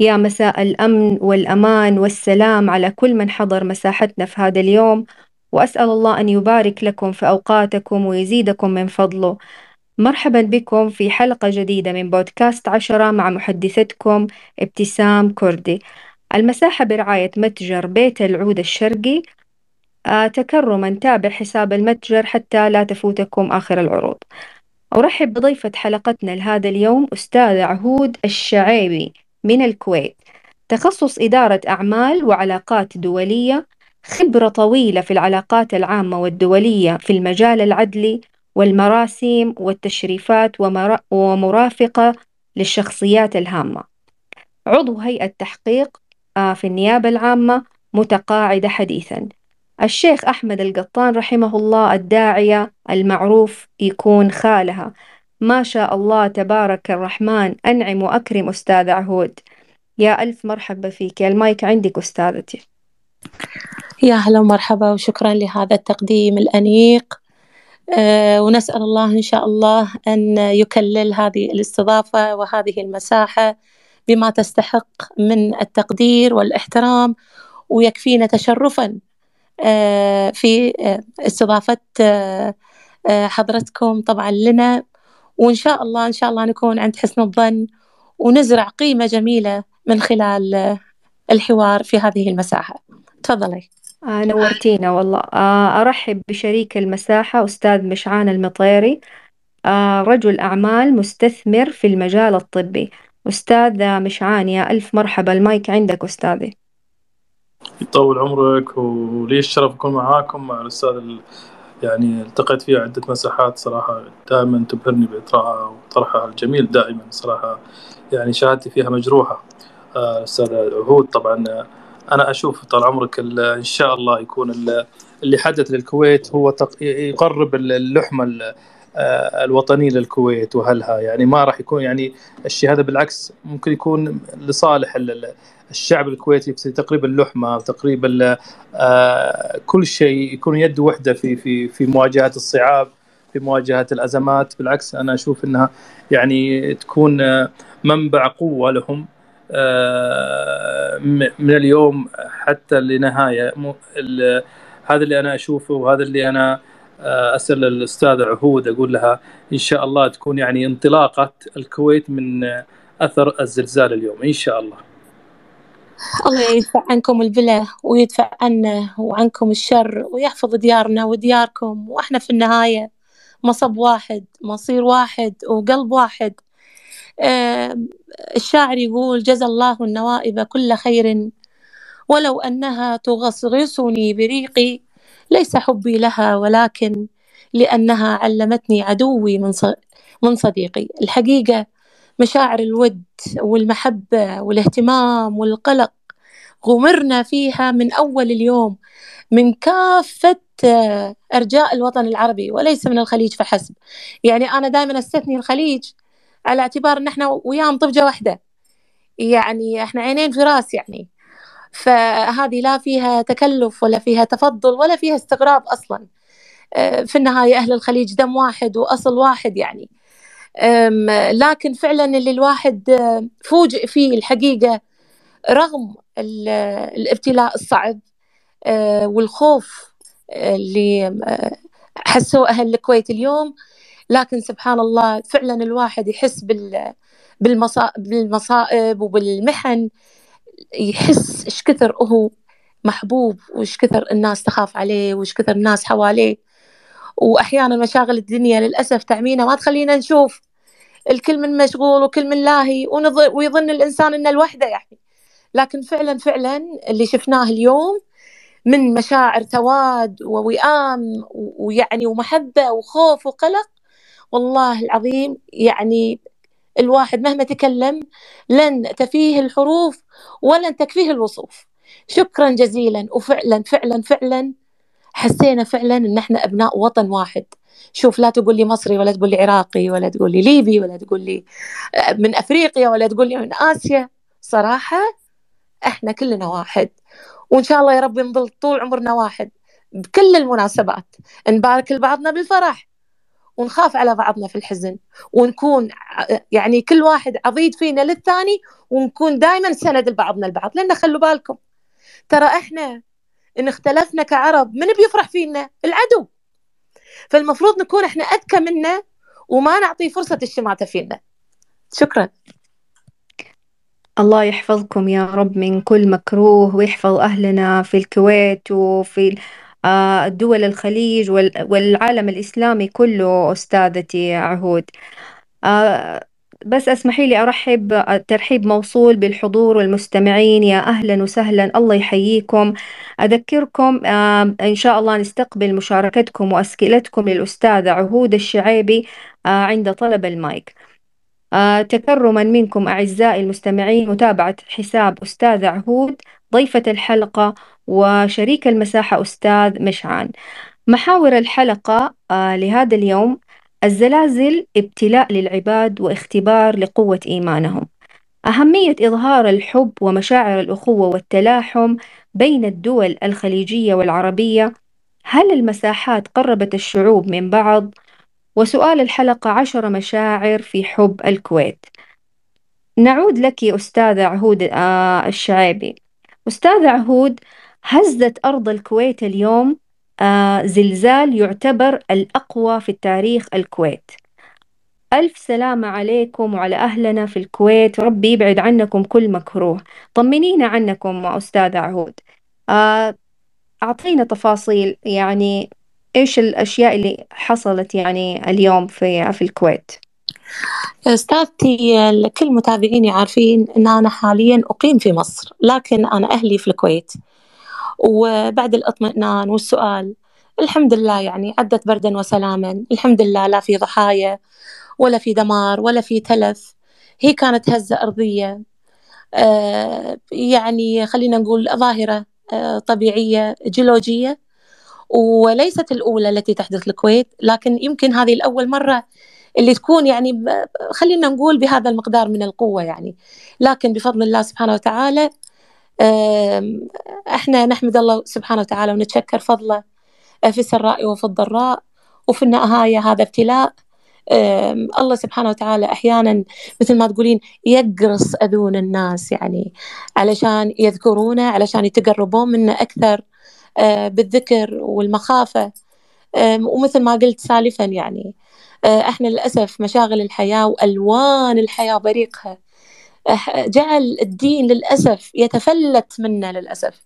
يا مساء الأمن والأمان والسلام على كل من حضر مساحتنا في هذا اليوم وأسأل الله أن يبارك لكم في أوقاتكم ويزيدكم من فضله. مرحبا بكم في حلقة جديدة من بودكاست عشرة مع محدثتكم ابتسام كردي. المساحة برعاية متجر بيت العود الشرقي. آه تكرما تابع حساب المتجر حتى لا تفوتكم آخر العروض. أرحب بضيفة حلقتنا لهذا اليوم أستاذة عهود الشعيبي. من الكويت. تخصص إدارة أعمال وعلاقات دولية خبرة طويلة في العلاقات العامة والدولية في المجال العدلي والمراسيم والتشريفات ومرافقة للشخصيات الهامة. عضو هيئة تحقيق آه، في النيابة العامة متقاعدة حديثا. الشيخ أحمد القطان رحمه الله الداعية المعروف يكون خالها. ما شاء الله تبارك الرحمن أنعم وأكرم أستاذ عهود. يا ألف مرحبا فيك المايك عندك أستاذتي. يا هلا ومرحبا وشكرا لهذا التقديم الأنيق. أه ونسأل الله إن شاء الله أن يكلل هذه الاستضافة وهذه المساحة بما تستحق من التقدير والإحترام ويكفينا تشرفا أه في آه، استضافة حضرتكم طبعا لنا. وإن شاء الله إن شاء الله نكون عند حسن الظن ونزرع قيمة جميلة من خلال الحوار في هذه المساحة. تفضلي. آه نورتينا والله. آه أرحب بشريك المساحة أستاذ مشعان المطيري. آه رجل أعمال مستثمر في المجال الطبي. أستاذ مشعان يا ألف مرحبا المايك عندك أستاذي. يطول عمرك ولي الشرف أكون معاكم مع الأستاذ يعني التقيت فيها عدة مساحات صراحة دائما تبهرني بإطراءها وطرحها الجميل دائما صراحة. يعني شهادتي فيها مجروحة. آه، أستاذ عهود طبعا أنا أشوف طال عمرك إن شاء الله يكون اللي حدث للكويت هو يقرب اللحمة آه، الوطنية للكويت وأهلها يعني ما راح يكون يعني الشيء هذا بالعكس ممكن يكون لصالح الشعب الكويتي في تقريب اللحمه تقريبا آه، كل شيء يكون يد وحدة في في في مواجهة الصعاب في مواجهة الأزمات. بالعكس أنا أشوف إنها يعني تكون آه، منبع قوة لهم من اليوم حتى لنهاية. هذا اللي أنا أشوفه وهذا اللي أنا أسأل الأستاذ عهود أقول لها إن شاء الله تكون يعني انطلاقة الكويت من أثر الزلزال اليوم إن شاء الله. الله يدفع عنكم البلاء ويدفع عنا وعنكم الشر ويحفظ ديارنا ودياركم وإحنا في النهاية مصب واحد مصير واحد وقلب واحد الشاعر يقول جزى الله النوائب كل خير ولو أنها تغصغصني بريقي ليس حبي لها ولكن لأنها علمتني عدوي من من صديقي. الحقيقة مشاعر الود والمحبة والاهتمام والقلق غمرنا فيها من أول اليوم من كافة أرجاء الوطن العربي وليس من الخليج فحسب. يعني أنا دائما أستثني الخليج على اعتبار أن إحنا وياهم طبجة واحدة. يعني إحنا عينين في رأس يعني. فهذه لا فيها تكلف ولا فيها تفضل ولا فيها استغراب أصلا. في النهاية أهل الخليج دم واحد وأصل واحد يعني. لكن فعلا اللي الواحد فوجئ فيه الحقيقة رغم الابتلاء الصعب أه، والخوف اللي حسوه أهل الكويت اليوم. لكن سبحان الله فعلا الواحد يحس بالمصائب وبالمحن. يحس إيش كثر هو محبوب وإيش كثر الناس تخاف عليه وإيش كثر الناس حواليه. وأحيانا مشاغل الدنيا للأسف تعمينا ما تخلينا نشوف الكل من مشغول وكل من لاهي ويظن الإنسان إنه لوحده يعني. لكن فعلا فعلا اللي شفناه اليوم من مشاعر تواد ووئام ويعني ومحبة وخوف وقلق والله العظيم يعني الواحد مهما تكلم لن تفيه الحروف ولن تكفيه الوصوف. شكرا جزيلا وفعلا فعلا فعلا حسينا فعلا إن إحنا أبناء وطن واحد. شوف لا تقول لي مصري ولا تقول لي عراقي ولا تقول لي ليبي ولا تقول لي آه، من أفريقيا ولا تقول لي من آسيا. صراحة إحنا كلنا واحد وإن شاء الله يا رب نظل طول عمرنا واحد بكل المناسبات. نبارك لبعضنا بالفرح. ونخاف على بعضنا في الحزن ونكون يعني كل واحد عضيد فينا للثاني ونكون دائما سند لبعضنا البعض لأن خلوا بالكم. ترى إحنا إن اختلفنا كعرب من بيفرح فينا؟ العدو. فالمفروض نكون إحنا أذكى منه وما نعطي فرصة الشماته فينا شكرا. الله يحفظكم يا رب من كل مكروه ويحفظ أهلنا في الكويت وفي دول الخليج والعالم الإسلامي كله أستاذتي عهود. آه، بس اسمحي لي أرحب ترحيب موصول بالحضور والمستمعين. يا أهلا وسهلا الله يحييكم. أذكركم آه، إن شاء الله نستقبل مشاركتكم وأسئلتكم للأستاذة عهود الشعيبي عند طلب المايك. تكرما منكم أعزائي المستمعين متابعة حساب أستاذ عهود. ضيفة الحلقة وشريك المساحة أستاذ مشعان. محاور الحلقة آه، لهذا اليوم الزلازل ابتلاء للعباد واختبار لقوة إيمانهم. أهمية إظهار الحب ومشاعر الأخوة والتلاحم بين الدول الخليجية والعربية. هل المساحات قربت الشعوب من بعض؟ وسؤال الحلقة عشر مشاعر في حب الكويت. نعود لك أستاذة عهود آه، الشعيبي. أستاذ عهود هزت أرض الكويت اليوم آه زلزال يعتبر الأقوى في التاريخ الكويت. ألف سلامة عليكم وعلى أهلنا في الكويت. ربي يبعد عنكم كل مكروه. طمنينا عنكم أستاذ عهود. آه أعطينا تفاصيل يعني إيش الأشياء اللي حصلت يعني اليوم في في الكويت؟ أستاذتي كل متابعيني عارفين إن أنا حاليا أقيم في مصر لكن أنا أهلي في الكويت. وبعد الاطمئنان والسؤال الحمد لله يعني عدت بردا وسلاما. الحمد لله لا في ضحايا ولا في دمار ولا في تلف. هي كانت هزة أرضية. آه يعني خلينا نقول ظاهرة آه طبيعية جيولوجية. وليست الأولى التي تحدث الكويت لكن يمكن هذه الأول مرة اللي تكون يعني خلينا نقول بهذا المقدار من القوة يعني. لكن بفضل الله سبحانه وتعالى إحنا نحمد الله سبحانه وتعالى ونتشكر فضله في السراء وفي الضراء وفي النهاية هذا ابتلاء. الله سبحانه وتعالى أحيانا مثل ما تقولين يقرص أذون الناس يعني علشان يذكرونه علشان يتقربون منا أكثر أه، بالذكر والمخافة. ومثل ما قلت سالفا يعني إحنا للأسف مشاغل الحياة وألوان الحياة بريقها. جعل الدين للأسف يتفلت منا للأسف.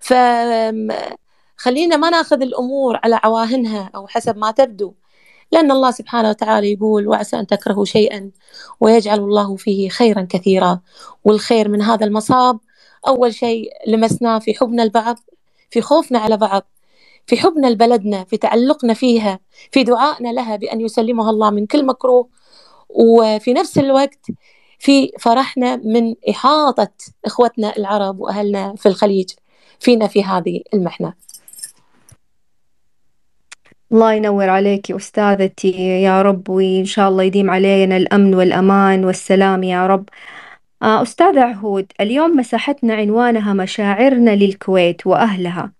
فخلينا ما ناخذ الأمور على عواهنها أو حسب ما تبدو لأن الله سبحانه وتعالى يقول وعسى أن تكرهوا شيئا ويجعل الله فيه خيرا كثيرا والخير من هذا المصاب أول شيء لمسناه في حبنا البعض في خوفنا على بعض. في حبنا لبلدنا في تعلقنا فيها في دعائنا لها بأن يسلمها الله من كل مكروه. وفي نفس الوقت في فرحنا من إحاطة إخوتنا العرب وأهلنا في الخليج فينا في هذه المحنة. الله ينور عليك أستاذتي يا رب وإن شاء الله يديم علينا الأمن والأمان والسلام يا رب. آه، أستاذ عهود اليوم مساحتنا عنوانها مشاعرنا للكويت وأهلها.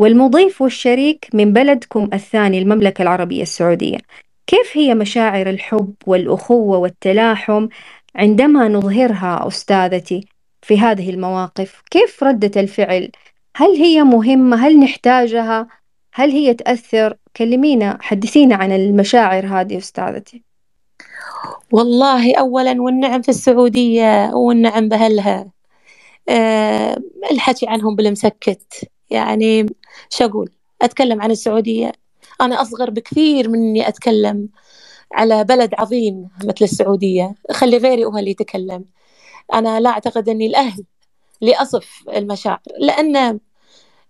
والمضيف والشريك من بلدكم الثاني المملكة العربية السعودية. كيف هي مشاعر الحب والأخوة والتلاحم عندما نظهرها أستاذتي في هذه المواقف؟ كيف ردة الفعل؟ هل هي مهمة؟ هل نحتاجها؟ هل هي تأثر؟ كلمينا حدثينا عن المشاعر هذه أستاذتي. والله أولا والنعم في السعودية والنعم بأهلها. أه الحكي عنهم بالمسكت. يعني شو أقول؟ أتكلم عن السعودية. أنا أصغر بكثير من إني أتكلم على بلد عظيم مثل السعودية. خلي غيري هو اللي يتكلم. أنا لا أعتقد أني الأهل لأصف المشاعر لأن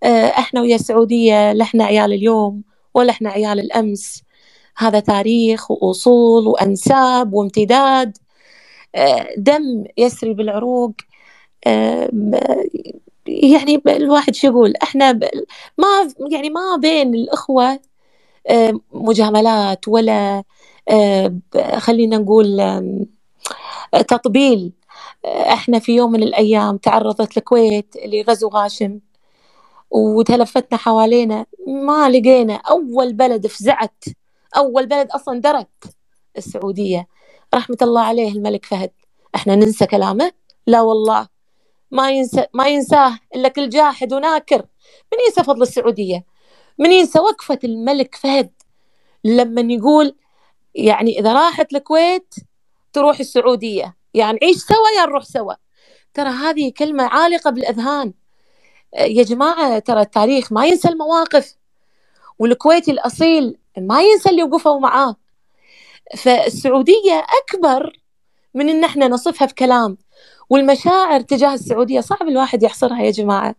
آه، إحنا ويا السعودية لا إحنا عيال اليوم ولا إحنا عيال الأمس. هذا تاريخ وأصول وأنساب وامتداد. آه، دم يسري بالعروق. آه، يعني الواحد شو يقول؟ إحنا ما يعني ما بين الإخوة مجاملات ولا خلينا نقول تطبيل. إحنا في يوم من الأيام تعرضت الكويت لغزو غاشم وتلفتنا حوالينا ما لقينا أول بلد فزعت أول بلد أصلا درت السعودية. رحمة الله عليه الملك فهد. إحنا ننسى كلامه؟ لا والله. ما ينسى ما ينساه إلا كل جاحد وناكر. من ينسى فضل السعودية؟ من ينسى وقفة الملك فهد؟ لما يقول يعني إذا راحت الكويت تروح السعودية. يعني عيش سوا يا نروح سوا. ترى هذه كلمة عالقة بالأذهان. يا جماعة ترى التاريخ ما ينسى المواقف. والكويتي الأصيل ما ينسى اللي وقفوا معاه. فالسعودية أكبر من إن إحنا نصفها في كلام والمشاعر تجاه السعودية صعب الواحد يحصرها يا جماعة.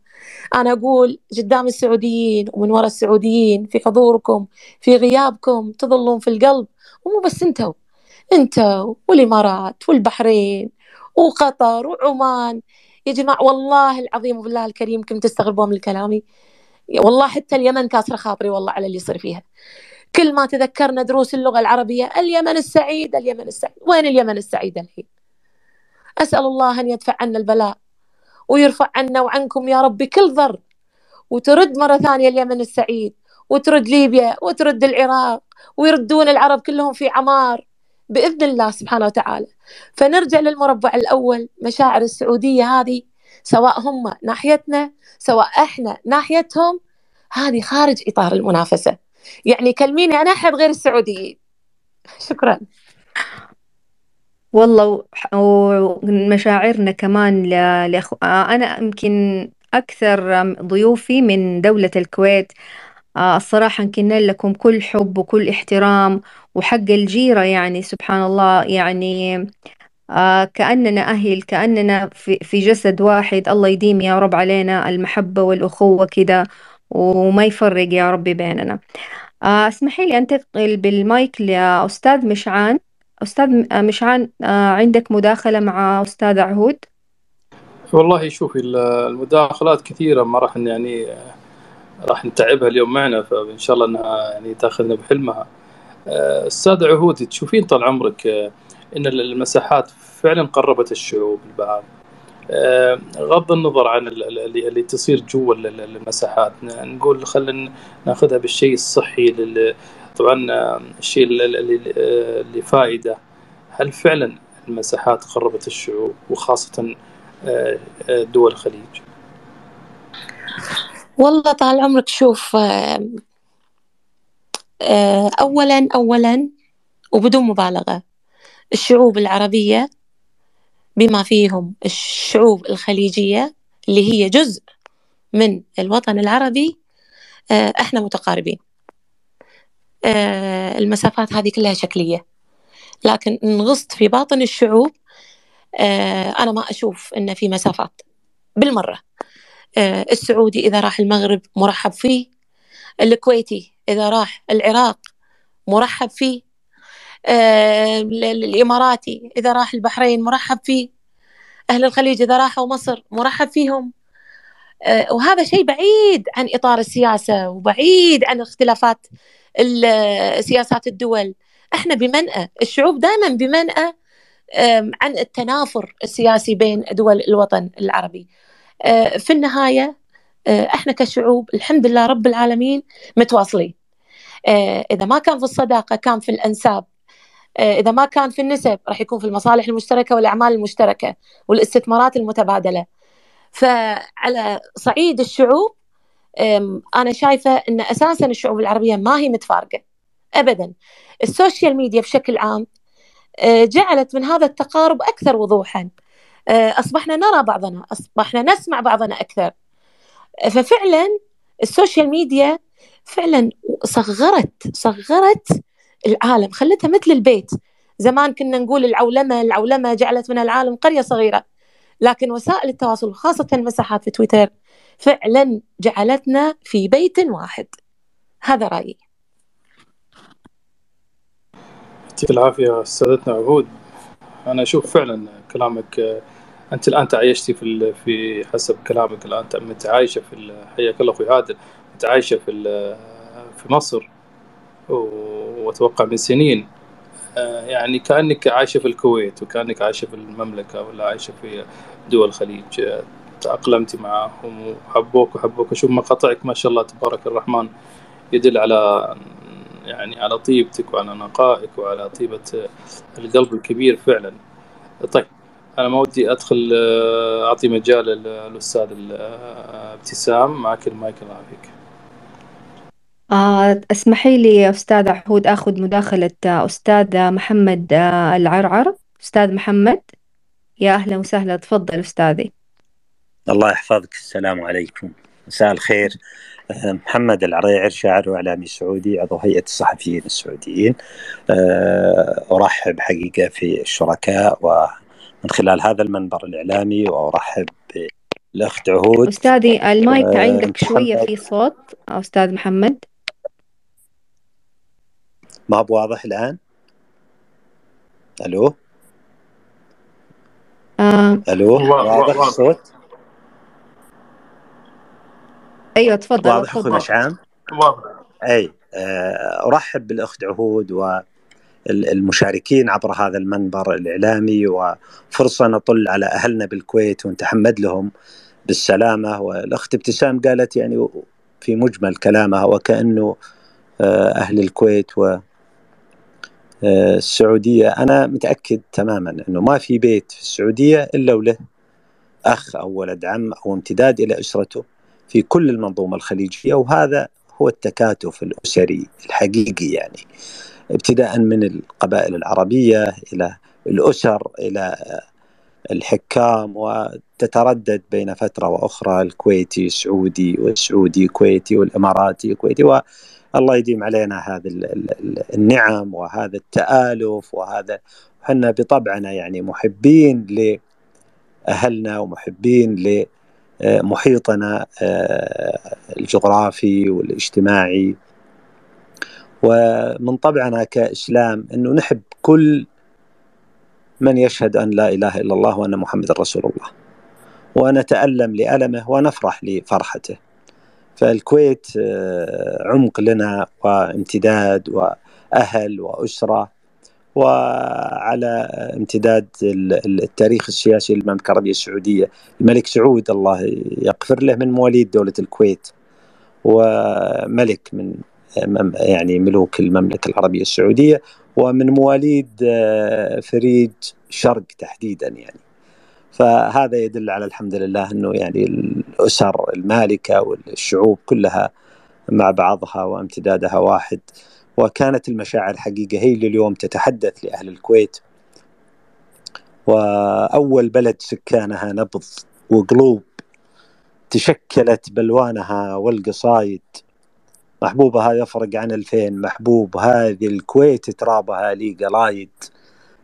أنا أقول قدام السعوديين ومن وراء السعوديين في حضوركم في غيابكم تظلون في القلب. ومو بس أنتوا أنتوا والإمارات والبحرين وقطر وعمان. يا جماعة والله العظيم وبالله الكريم يمكن تستغربون من كلامي. والله حتى اليمن كاسره خاطري والله على اللي يصير فيها. كل ما تذكرنا دروس اللغة العربية اليمن السعيد اليمن السعيد. وين اليمن السعيدة الحين؟ أسأل الله أن يدفع عنا البلاء ويرفع عنا وعنكم يا رب كل ضر. وترد مرة ثانية اليمن السعيد وترد ليبيا وترد العراق ويردون العرب كلهم في عمار. بإذن الله سبحانه وتعالى. فنرجع للمربع الأول مشاعر السعودية هذه سواء هم ناحيتنا سواء إحنا ناحيتهم هذه خارج إطار المنافسة. يعني كلميني أنا أحد غير السعوديين. شكرا. والله ومشاعرنا كمان لأخو... أنا يمكن أكثر ضيوفي من دولة الكويت. الصراحة نكن لكم كل حب وكل احترام وحق الجيرة يعني سبحان الله يعني كأننا أهل كأننا في, في جسد واحد. الله يديم يا رب علينا المحبة والأخوة كده وما يفرق يا رب بيننا. اسمحي لي أنتقل بالمايك لأستاذ مشعان. أستاذ مشعان عندك مداخلة مع أستاذ عهود؟ والله شوفي المداخلات كثيرة ما راح يعني راح نتعبها اليوم معنا فإن شاء الله أنها يعني تأخذنا بحلمها. أستاذ عهود تشوفين طال عمرك أن المساحات فعلا قربت الشعوب لبعض غض النظر عن اللي, اللي تصير جوا المساحات. نقول خلينا ناخذها بالشيء الصحي طبعا الشيء اللي فائدة. هل فعلا المساحات قربت الشعوب وخاصة دول الخليج؟ والله طال عمرك شوف اولا اولا وبدون مبالغة الشعوب العربية بما فيهم الشعوب الخليجية اللي هي جزء من الوطن العربي إحنا متقاربين. المسافات هذه كلها شكلية. لكن إن غصت في باطن الشعوب أنا ما أشوف إن في مسافات. بالمرة السعودي إذا راح المغرب مرحب فيه الكويتي إذا راح العراق مرحب فيه الإماراتي إذا راح البحرين مرحب فيه أهل الخليج إذا راحوا مصر مرحب فيهم. وهذا شيء بعيد عن إطار السياسة وبعيد عن اختلافات سياسات الدول. إحنا بمنأى الشعوب دائما بمنأى عن التنافر السياسي بين دول الوطن العربي. في النهاية إحنا كشعوب الحمد لله رب العالمين متواصلين. إذا ما كان في الصداقة كان في الأنساب. إذا ما كان في النسب راح يكون في المصالح المشتركة والأعمال المشتركة والإستثمارات المتبادلة. فعلى صعيد الشعوب أنا شايفة إن أساسا الشعوب العربية ما هي متفارقة. ابدا. السوشيال ميديا بشكل عام جعلت من هذا التقارب أكثر وضوحا. أصبحنا نرى بعضنا أصبحنا نسمع بعضنا أكثر. ففعلا ال social media فعلا صغرت صغرت العالم. خلتها مثل البيت. زمان كنا نقول العولمة العولمة جعلت من العالم قرية صغيرة. لكن وسائل التواصل خاصة المساحات في تويتر فعلا جعلتنا في بيت واحد. هذا رأيي. يعطيك العافية أستاذتنا عهود أنا أشوف فعلا كلامك أنت الآن تعايشتي في في حسب كلامك الآن أنت عايشة في حياك الله أخوي عادل أنت عايشة في في مصر وأتوقع من سنين. يعني كأنك عايشة في الكويت وكأنك عايشة في المملكة ولا عايشة في دول الخليج. تأقلمتي معهم وحبوك وحبوك. أشوف مقاطعك ما شاء الله تبارك الرحمن يدل على يعني على طيبتك وعلى نقائك وعلى طيبة القلب الكبير فعلا. طيب أنا ما ودي أدخل آه، أعطي مجال للأستاذ ابتسام. معك المايك الله يعافيك. آه اسمحي لي أستاذ عهود أخذ مداخلة أستاذ محمد آه العرعر. أستاذ محمد يا أهلا وسهلا. تفضل أستاذي. الله يحفظك. السلام عليكم. مساء الخير. آه، محمد العريعر شاعر وإعلامي سعودي عضو هيئة الصحفيين السعوديين. آه، أرحب حقيقة في الشركاء ومن خلال هذا المنبر الإعلامي وأرحب بالأخت عهود. أستاذي المايك آه، عندك شوية في صوت. أستاذ محمد. ما هو واضح الآن؟ ألو؟ آه. ألو؟ واضح الصوت؟ أيوه تفضل واضح أخوي مشعان واضح. أي آه، أرحب بالأخت عهود والمشاركين عبر هذا المنبر الإعلامي وفرصة نطل على أهلنا بالكويت ونتحمد لهم بالسلامة. والأخت ابتسام قالت يعني في مجمل كلامها وكأنه آه، أهل الكويت و آه، السعودية. أنا متأكد تماما إنه ما في بيت في السعودية إلا وله أخ أو ولد عم أو امتداد إلى أسرته. في كل المنظومة الخليجية وهذا هو التكاتف الأسري الحقيقي يعني ابتداء من القبائل العربية إلى الأسر إلى الحكام وتتردد بين فترة وأخرى الكويتي سعودي والسعودي كويتي والإماراتي كويتي والله يديم علينا هذه النعم وهذا التآلف وهذا إحنا بطبعنا يعني محبين لأهلنا ومحبين ل محيطنا آه، الجغرافي والاجتماعي. ومن طبعنا كإسلام إنه نحب كل من يشهد أن لا إله إلا الله وأن محمد رسول الله. ونتألم لألمه ونفرح لفرحته. فالكويت آه، عمق لنا وامتداد وأهل وأسرة. وعلى امتداد التاريخ السياسي للمملكة العربية السعودية، الملك سعود الله يغفر له من مواليد دولة الكويت وملك من يعني ملوك المملكة العربية السعودية ومن مواليد آه، فريج شرق تحديدا يعني. فهذا يدل على الحمد لله إنه يعني الأسر المالكة والشعوب كلها مع بعضها وامتدادها واحد. وكانت المشاعر حقيقة هي اللي اليوم تتحدث لأهل الكويت. وأول بلد سكانها نبض وقلوب تشكلت بلوانها والقصايد. محبوبها يفرق عن الفين. محبوب هذه الكويت ترابها لي قلايد.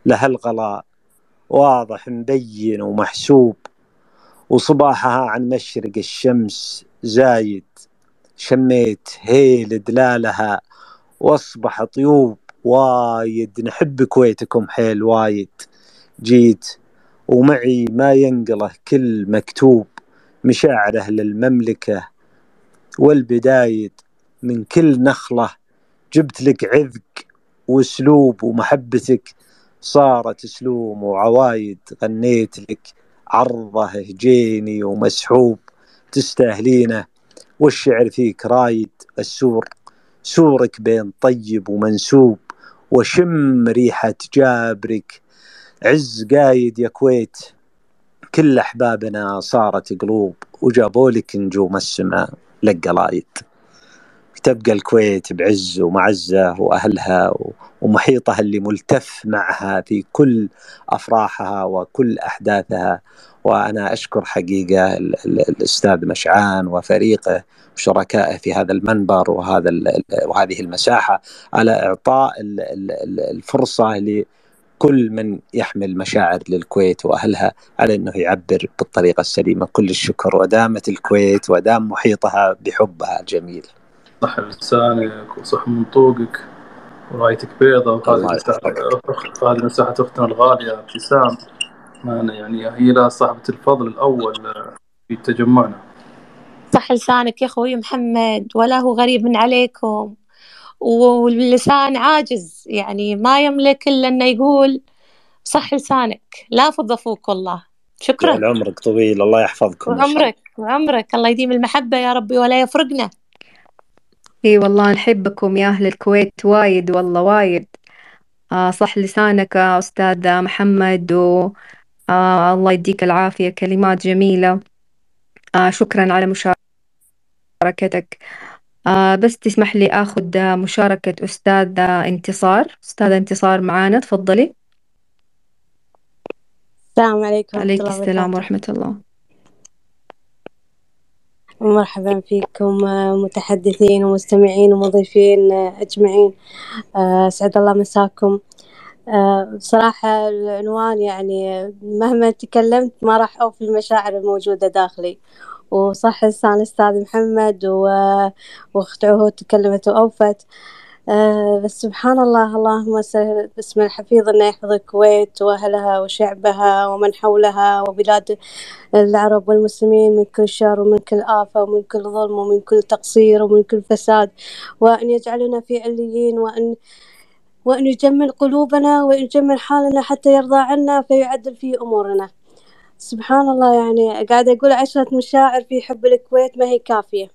لها الغلاء واضح مبين ومحسوب. وصباحها عن مشرق الشمس زايد. شميت هيل دلالها واصبح طيوب وايد. نحب كويتكم حيل وايد. جيت ومعي ما ينقله كل مكتوب مشاعره للمملكة والبدايد من كل نخلة. جبت لك عذق واسلوب ومحبتك صارت اسلوم وعوايد. غنيت لك عرضه هجيني ومسحوب تستاهلينه. والشعر فيك رايد السور سورك بين طيب ومنسوب وشم ريحة جابرك. عز قايد يا كويت كل أحبابنا صارت قلوب وجابوا لك نجوم السماء لقلايد تبقى الكويت بعز ومعزة وأهلها ومحيطها اللي ملتف معها في كل أفراحها وكل أحداثها. وأنا أشكر حقيقة الأستاذ مشعان وفريقه وشركائه في هذا المنبر وهذا وهذه المساحة على إعطاء الفرصة لكل من يحمل مشاعر للكويت وأهلها على إنه يعبر بالطريقة السليمة. كل الشكر. ودامت الكويت ودام محيطها بحبها الجميل. صح لسانك وصح منطوقك ورايتك بيضة وهذه مساحة هذه مساحة أختنا الغالية. ابتسام. يعني هي لها صاحبة الفضل الأول في تجمعنا. صح لسانك يا أخوي محمد ولا هو غريب من عليكم. واللسان عاجز يعني ما يملك إلا أنه يقول صح لسانك. لا فوق والله. شكرا. عمرك طويل. الله يحفظكم. وعمرك وعمرك. الله يديم المحبة يا ربي ولا يفرقنا. إي والله نحبكم يا أهل الكويت وايد والله وايد. آه صح لسانك أستاذ محمد و آه الله يديك العافية كلمات جميلة. آه شكرا على مشاركتك. آه بس تسمح لي آخذ مشاركة أستاذ انتصار. أستاذ انتصار معانا تفضلي. السلام عليكم عليك السلام ورحمة الله. مرحبا فيكم متحدثين ومستمعين ومضيفين أجمعين. أسعد الله مساكم. بصراحة العنوان يعني مهما تكلمت ما راح أوفي المشاعر الموجودة داخلي. وصح لسان الأستاذ محمد وأخت عهود تكلمت وأوفت. آه بس سبحان الله اللهم باسم الحفيظ أنه يحفظ الكويت وأهلها وشعبها ومن حولها وبلاد العرب والمسلمين من كل شر ومن كل آفة ومن كل ظلم ومن كل تقصير ومن كل فساد. وأن يجعلنا في عليين وأن وأن يجمل قلوبنا ويجمل حالنا حتى يرضى عنا فيعدل في أمورنا. سبحان الله يعني قاعدة أقول عشرة مشاعر في حب الكويت ما هي كافية.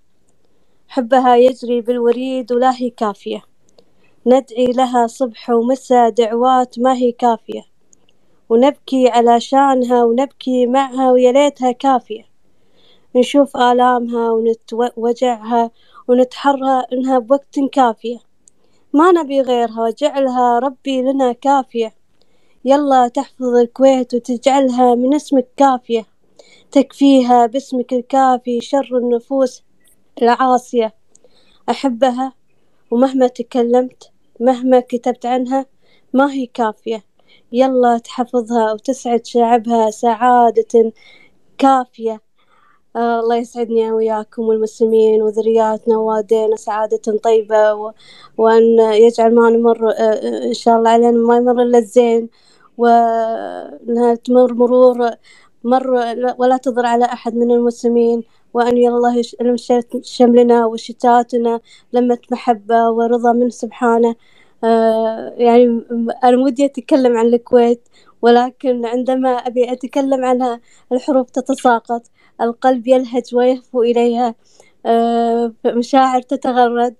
حبها يجري بالوريد ولا هي كافية. ندعي لها صبح ومساء دعوات ما هي كافية. ونبكي على شانها ونبكي معها ويا ليتها كافية. نشوف آلامها ونتوجعها ونتحرى إنها بوقت كافية. ما نبي غيرها وجعلها ربي لنا كافية. يلا تحفظ الكويت وتجعلها من اسمك كافية. تكفيها باسمك الكافي شر النفوس العاصية. أحبها ومهما تكلمت مهما كتبت عنها ما هي كافية. يلا تحفظها وتسعد شعبها سعادة كافية. آه الله يسعدني وياكم والمسلمين وذرياتنا ووالدينا سعادة طيبة و... وأن يجعل ما نمر آه إن شاء الله علينا ما يمر إلا الزين. وأنها تمر مرور مر ولا تضر على أحد من المسلمين. وأن الله يلم شملنا وشتاتنا لمة محبة ورضا من سبحانه. آه يعني أنا ودي أتكلم عن الكويت ولكن عندما أبي أتكلم عنها الحروف تتساقط. القلب يلهج ويهفو إليها آه مشاعر تتغرد.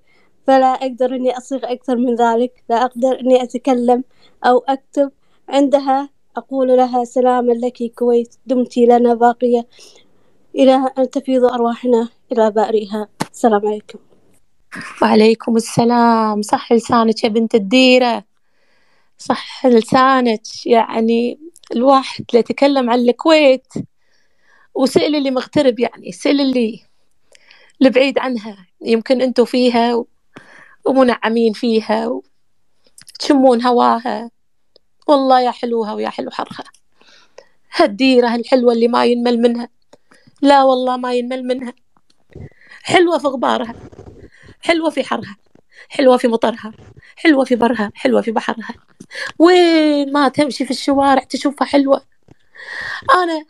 فلا أقدر إني أصيغ أكثر من ذلك. لا أقدر إني أتكلم أو أكتب. عندها أقول لها سلاما لك كويت دمت لنا باقية. إلى أن تفيض أرواحنا إلى بارئها. السلام عليكم. وعليكم السلام. صح لسانك يا بنت الديرة. صح لسانك. يعني الواحد يتكلم عن الكويت. وسئل اللي مغترب يعني سئل اللي اللي بعيد عنها. يمكن أنتوا فيها ومنعمين فيها وتشمون هواها. والله يا حلوها ويا حلو حرها. هالديرة الحلوة اللي ما ينمل منها. لا والله ما ينمل منها. حلوة في غبارها. حلوة في حرها. حلوة في مطرها. حلوة في برها. حلوة في بحرها. وين ما تمشي في الشوارع تشوفها حلوة. أنا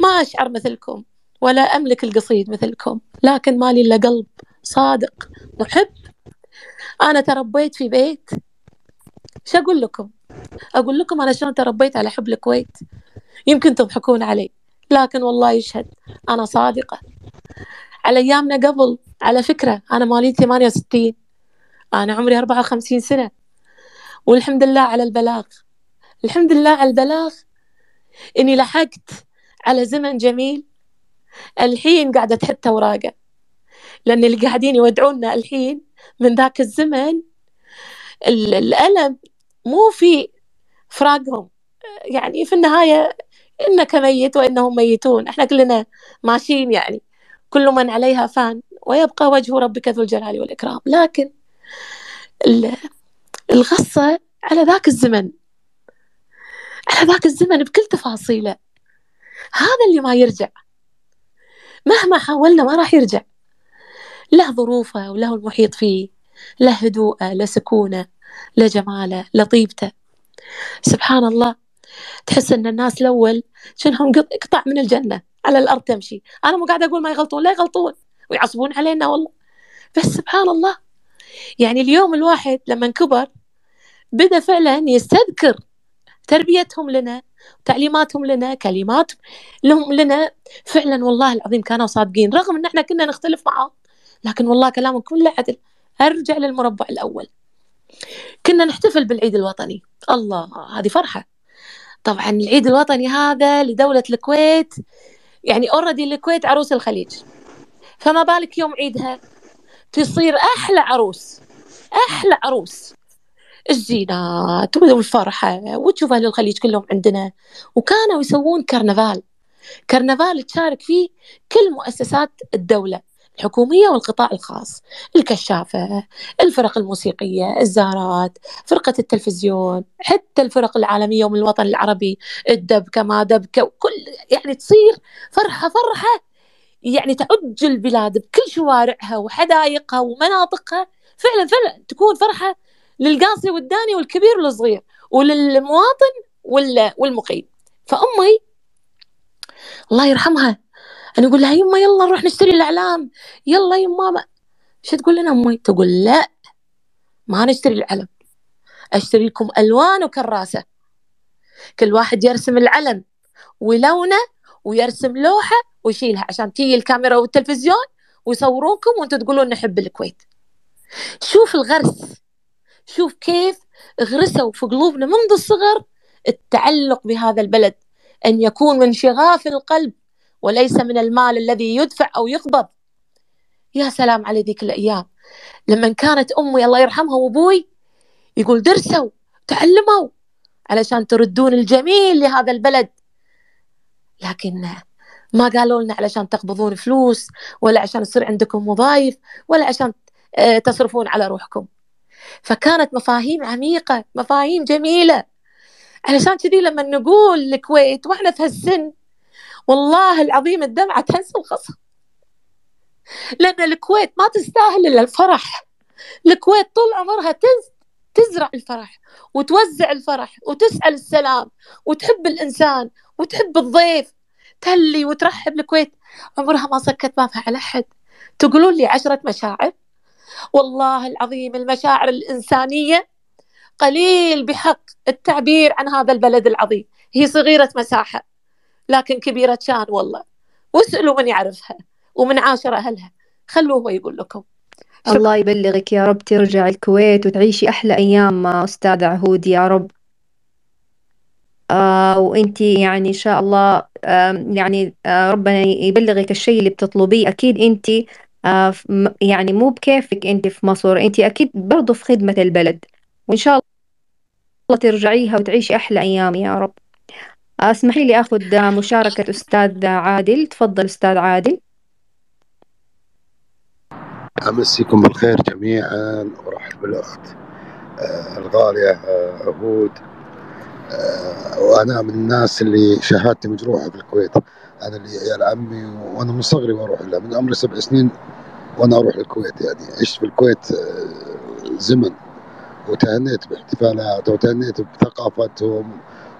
ما أشعر مثلكم ولا أملك القصيد مثلكم لكن مالي إلا قلب صادق محب. أنا تربيت في بيت. شو أقول لكم؟ أقول لكم أنا شلون تربيت على حب الكويت؟ يمكن تضحكون علي لكن والله يشهد أنا صادقة. على أيامنا قبل على فكرة أنا مواليد 68 أنا عمري 54 سنة. والحمد لله على البلاغ. الحمد لله على البلاغ. إني لحقت على زمن جميل. الحين قاعدة تحت أوراقه لأن اللي قاعدين يودعونا الحين من ذاك الزمن الألم مو في فراقهم. يعني في النهاية إنك ميت وإنهم ميتون. إحنا كلنا ماشيين يعني. كل من عليها فان. ويبقى وجه ربك ذو الجلال والإكرام. لكن الغصة على ذاك الزمن. على ذاك الزمن بكل تفاصيله. هذا اللي ما يرجع. مهما حاولنا ما راح يرجع. له ظروفه وله المحيط فيه. له هدوءه له سكونه له جماله له طيبته. سبحان الله. تحس إن الناس الأول شنهم قطع من الجنة. على الأرض تمشي. أنا مو قاعدة أقول ما يغلطون. لا يغلطون. ويعصبون علينا والله. بس سبحان الله. يعني اليوم الواحد لما كبر بدأ فعلا يستذكر تربيتهم لنا. تعليماتهم لنا كلمات لهم لنا. فعلا والله العظيم كانوا صادقين رغم إن إحنا كنا نختلف معهم لكن والله كلامهم كله عدل. أرجع للمربع الأول. كنا نحتفل بالعيد الوطني. الله هذه فرحة. طبعا العيد الوطني هذا لدولة الكويت يعني اوريدي الكويت عروس الخليج. فما بالك يوم عيدها؟ تصير أحلى عروس أحلى عروس. الزينات والفرحة وتشوف أهل الخليج كلهم عندنا. وكانوا يسوون كرنفال. كرنفال تشارك فيه كل مؤسسات الدولة الحكومية والقطاع الخاص الكشافة الفرق الموسيقية الزارات فرقة التلفزيون حتى الفرق العالمية ومن الوطن العربي الدبكة ما دبكة وكل يعني تصير فرحة فرحة يعني تعج البلاد بكل شوارعها وحدائقها ومناطقها. فعلا فعلا تكون فرحة للقاصي والداني والكبير والصغير وللمواطن والمقيم. فأمي الله يرحمها أنا أقول لها يما يلا نروح نشتري الأعلام يلا يما شو تقول لنا أمي؟ تقول لا ما نشتري العلم أشتري لكم ألوان وكراسة. كل واحد يرسم العلم ولونه ويرسم لوحة ويشيلها عشان تيجي الكاميرا والتلفزيون ويصورونكم وأنتم تقولون نحب الكويت. شوف الغرس شوف كيف غرسوا في قلوبنا منذ الصغر التعلق بهذا البلد أن يكون من شغاف القلب وليس من المال الذي يدفع أو يقبض. يا سلام على ذيك الأيام. لما كانت أمي الله يرحمها وأبوي يقول درسوا تعلموا علشان تردون الجميل لهذا البلد. لكن ما قالوا لنا علشان تقبضون فلوس ولا عشان يصير عندكم وظائف ولا عشان آه، تصرفون على روحكم. فكانت مفاهيم عميقة مفاهيم جميلة. علشان كذي لما نقول الكويت وإحنا في هالسن والله العظيم الدمعة تهز الخصم لأن الكويت ما تستاهل إلا الفرح. الكويت طول عمرها تز تزرع الفرح وتوزع الفرح وتسأل السلام وتحب الإنسان وتحب الضيف. تهلي وترحب الكويت. عمرها ما سكت بابها على أحد. تقولون لي عشرة مشاعر؟ والله العظيم المشاعر الإنسانية قليل بحق التعبير عن هذا البلد العظيم. هي صغيرة مساحة لكن كبيرة شان والله. واسألوا من يعرفها ومن عاشر أهلها. خلوه هو يقول لكم. شكرا. الله يبلغك يا رب ترجع الكويت وتعيشي أحلى أيام أستاذ عهود يا رب. آه وانتي يعني إن شاء الله آه يعني آه ربنا يبلغك الشيء اللي بتطلبيه. أكيد انتي آه يعني مو بكيفك انتي في مصر انتي أكيد برضو في خدمة البلد. وإن شاء الله ترجعيها وتعيشي أحلى أيام يا رب. اسمحي لي أخذ مشاركة أستاذ عادل. تفضل أستاذ عادل. أمسيكم بالخير جميعا وأرحب بالأخت آه الغالية آه عهود آه وأنا من الناس اللي شهادتي مجروحة في الكويت أنا اللي عيال عمي وأنا من صغري وأروح لها من عمري سبع سنين وأنا أروح الكويت يعني. عشت في الكويت آه زمن وتهنيت باحتفالات وتهنيت بثقافتهم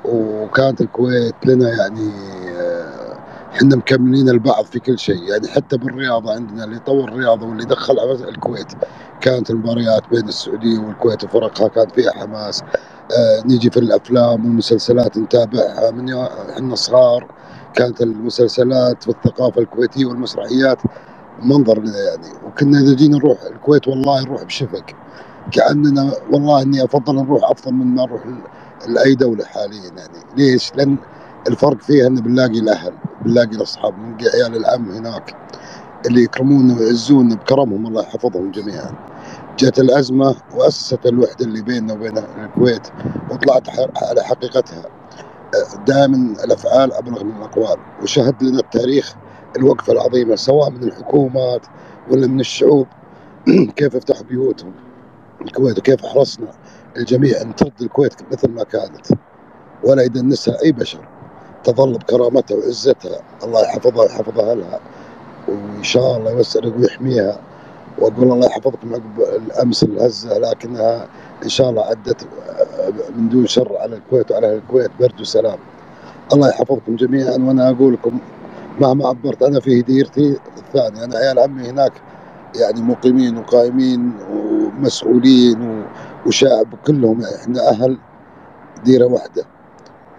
وكانت الكويت لنا يعني آه، إحنا مكملين البعض في كل شيء. يعني حتى بالرياضة عندنا اللي طور الرياضة واللي دخل الكويت كانت المباريات بين السعودية والكويت وفرقها كان فيها حماس. آه نيجي في الأفلام والمسلسلات نتابعها. من إحنا صغار كانت المسلسلات والثقافة الكويتية والمسرحيات منظر يعني. وكنا إذا جينا نروح الكويت والله نروح بشفق. كأننا والله إني أفضل نروح أفضل من ما نروح لأي دولة حاليا يعني. ليش؟ لأن الفرق فيها ان بنلاقي الأهل بنلاقي الأصحاب بنلاقي عيال العم هناك اللي يكرمونا ويعزونا بكرمهم. الله يحفظهم جميعا. جت الأزمة وأسست الوحدة اللي بيننا وبين الكويت وطلعت على حقيقتها. دائما الأفعال أبلغ من الأقوال. وشهد لنا التاريخ الوقفة العظيمة سواء من الحكومات ولا من الشعوب كيف فتحوا بيوتهم؟ الكويت وكيف حرصنا الجميع أن ترد الكويت مثل ما كانت ولا يدنسها أي بشر تظل بكرامتها وعزتها الله يحفظها ويحفظ أهلها وإن شاء الله يوسع ويحميها وأقول الله يحفظكم عقب الأمس الهزة لكنها إن شاء الله عدت من دون شر على الكويت وعلى أهل الكويت برد وسلام. الله يحفظكم جميعا وأنا أقول لكم مهما عبرت أنا في هديرتي الثانية أنا عيال عمي هناك يعني مقيمين وقائمين ومسؤولين وشعب كلهم إحنا أهل ديرة واحدة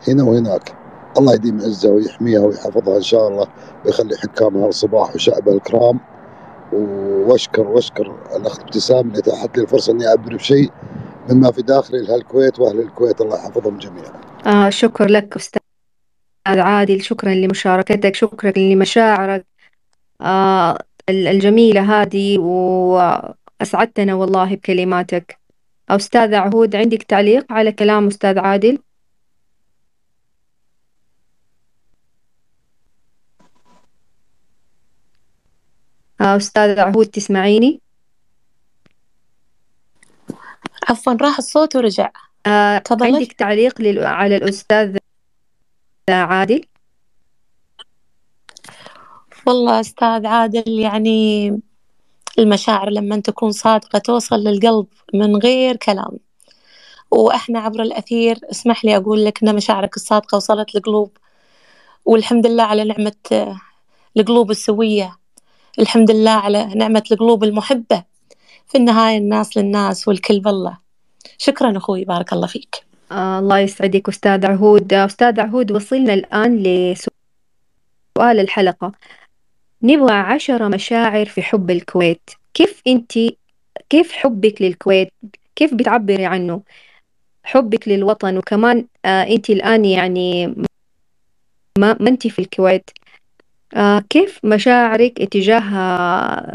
هنا وهناك. الله يديم عزها ويحميها ويحفظها إن شاء الله ويخلي حكامها الصباح وشعبها الكرام. واشكر وأشكر الأخت ابتسام اللي اتاحت لي الفرصة إني أعبر بشيء مما في داخلي لاهل الكويت وأهل الكويت الله يحفظهم جميعا. آه شكر لك أستاذ. عادل شكرا لمشاركتك شكرا لمشاعرك آه الجميلة هذه وأسعدتنا والله بكلماتك أستاذ عهود عندك تعليق على كلام أستاذ عادل؟ آه، أستاذ عهود تسمعيني؟ عفوا راح الصوت ورجع آه. عندك تعليق لل... على الأستاذ عادل؟ والله أستاذ عادل يعني المشاعر لما تكون صادقة توصل للقلب من غير كلام. وإحنا عبر الأثير اسمح لي أقول لك إن مشاعرك الصادقة وصلت القلوب والحمد لله على نعمة القلوب السوية. الحمد لله على نعمة القلوب المحبة. في النهاية الناس للناس والكل بالله. شكرا أخوي بارك الله فيك. آه الله يسعدك أستاذ عهود. آه، أستاذ عهود وصلنا الآن لسؤال الحلقة. نبغى عشرة مشاعر في حب الكويت. كيف أنت كيف حبك للكويت؟ كيف بتعبري عنه؟ حبك للوطن وكمان آه أنت الآن يعني ما, ما أنت في الكويت. كيف مشاعرك اتجاه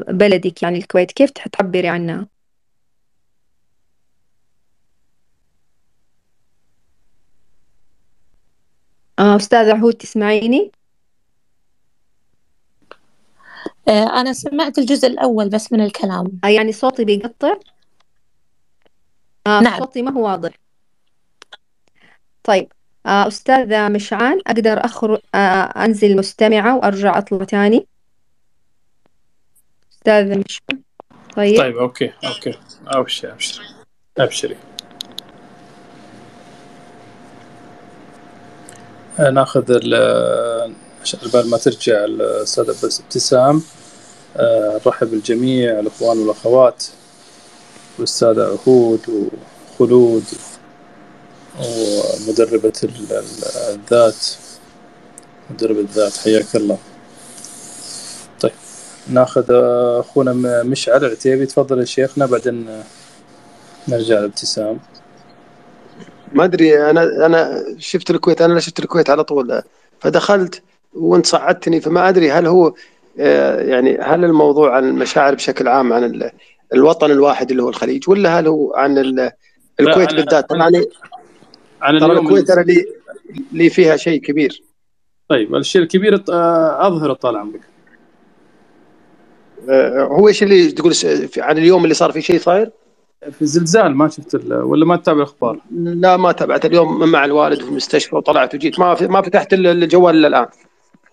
بلدك يعني الكويت؟ كيف تعبري عنها؟ أستاذ عهود تسمعيني؟ آه، أنا سمعت الجزء الأول بس من الكلام. آه يعني صوتي بيقطع؟ آه نعم. صوتي ما هو واضح. طيب آه أستاذة مشعان أقدر أخرج آه أنزل مستمعة وأرجع أطلع تاني؟ أستاذة مشعان طيب, طيب okay okay. ابشري ابشري أبشري. ناخذ بال ما ترجع الأستاذة ابتسام. آه، نرحب بالجميع الإخوان والأخوات والاستاذ عهود وخلود ال- الذات. مدربة الذات حياك الله. طيب ناخذ أخونا مشعل العتيبي تفضل يا شيخنا بعدين نرجع لابتسام. ما أدري أنا أنا شفت الكويت أنا شفت الكويت على طول. فدخلت وانت صعدتني فما أدري هل هو آه، يعني هل الموضوع عن المشاعر بشكل عام عن ال- الوطن الواحد اللي هو الخليج ولا هل هو عن ال- الكويت بالذات؟ طبعا يعني عن ترى الكويت أنا لي لي فيها شيء كبير. طيب الشيء الكبير آه، أظهر طال عمرك آه، هو إيش اللي تقول عن اليوم اللي صار في شيء صاير؟ في الزلزال ما شفت ال- ولا ما تتابع الأخبار؟ لا ما تابعت. اليوم مع الوالد في المستشفى وطلعت وجيت. ما في ما فتحت ال- الجوال الا الآن.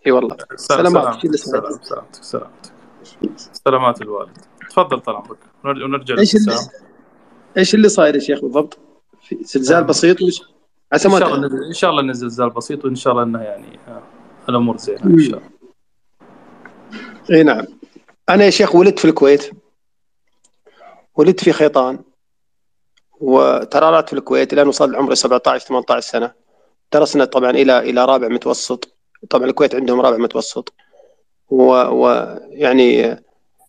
إي والله. سلامات. شو اللي سلام سمعت؟ سلامتك سلامتك. سلامات الوالد. تفضل طال عمرك. ونرجع إيش اللي إيش اللي صاير يا شيخ بالضبط؟ في زلزال آه. بسيط وش عسى إن ما شاء ت- الله إن شاء الله نزل زلزال بسيط وإن شاء الله إنه يعني آه، الأمور زينة إن شاء الله. إي نعم. أنا يا شيخ ولدت في الكويت. ولدت في خيطان وترعرعت في الكويت لين وصل عمري 17 18 سنة. درسنا طبعا إلى إلى رابع متوسط. طبعا الكويت عندهم رابع متوسط. ويعني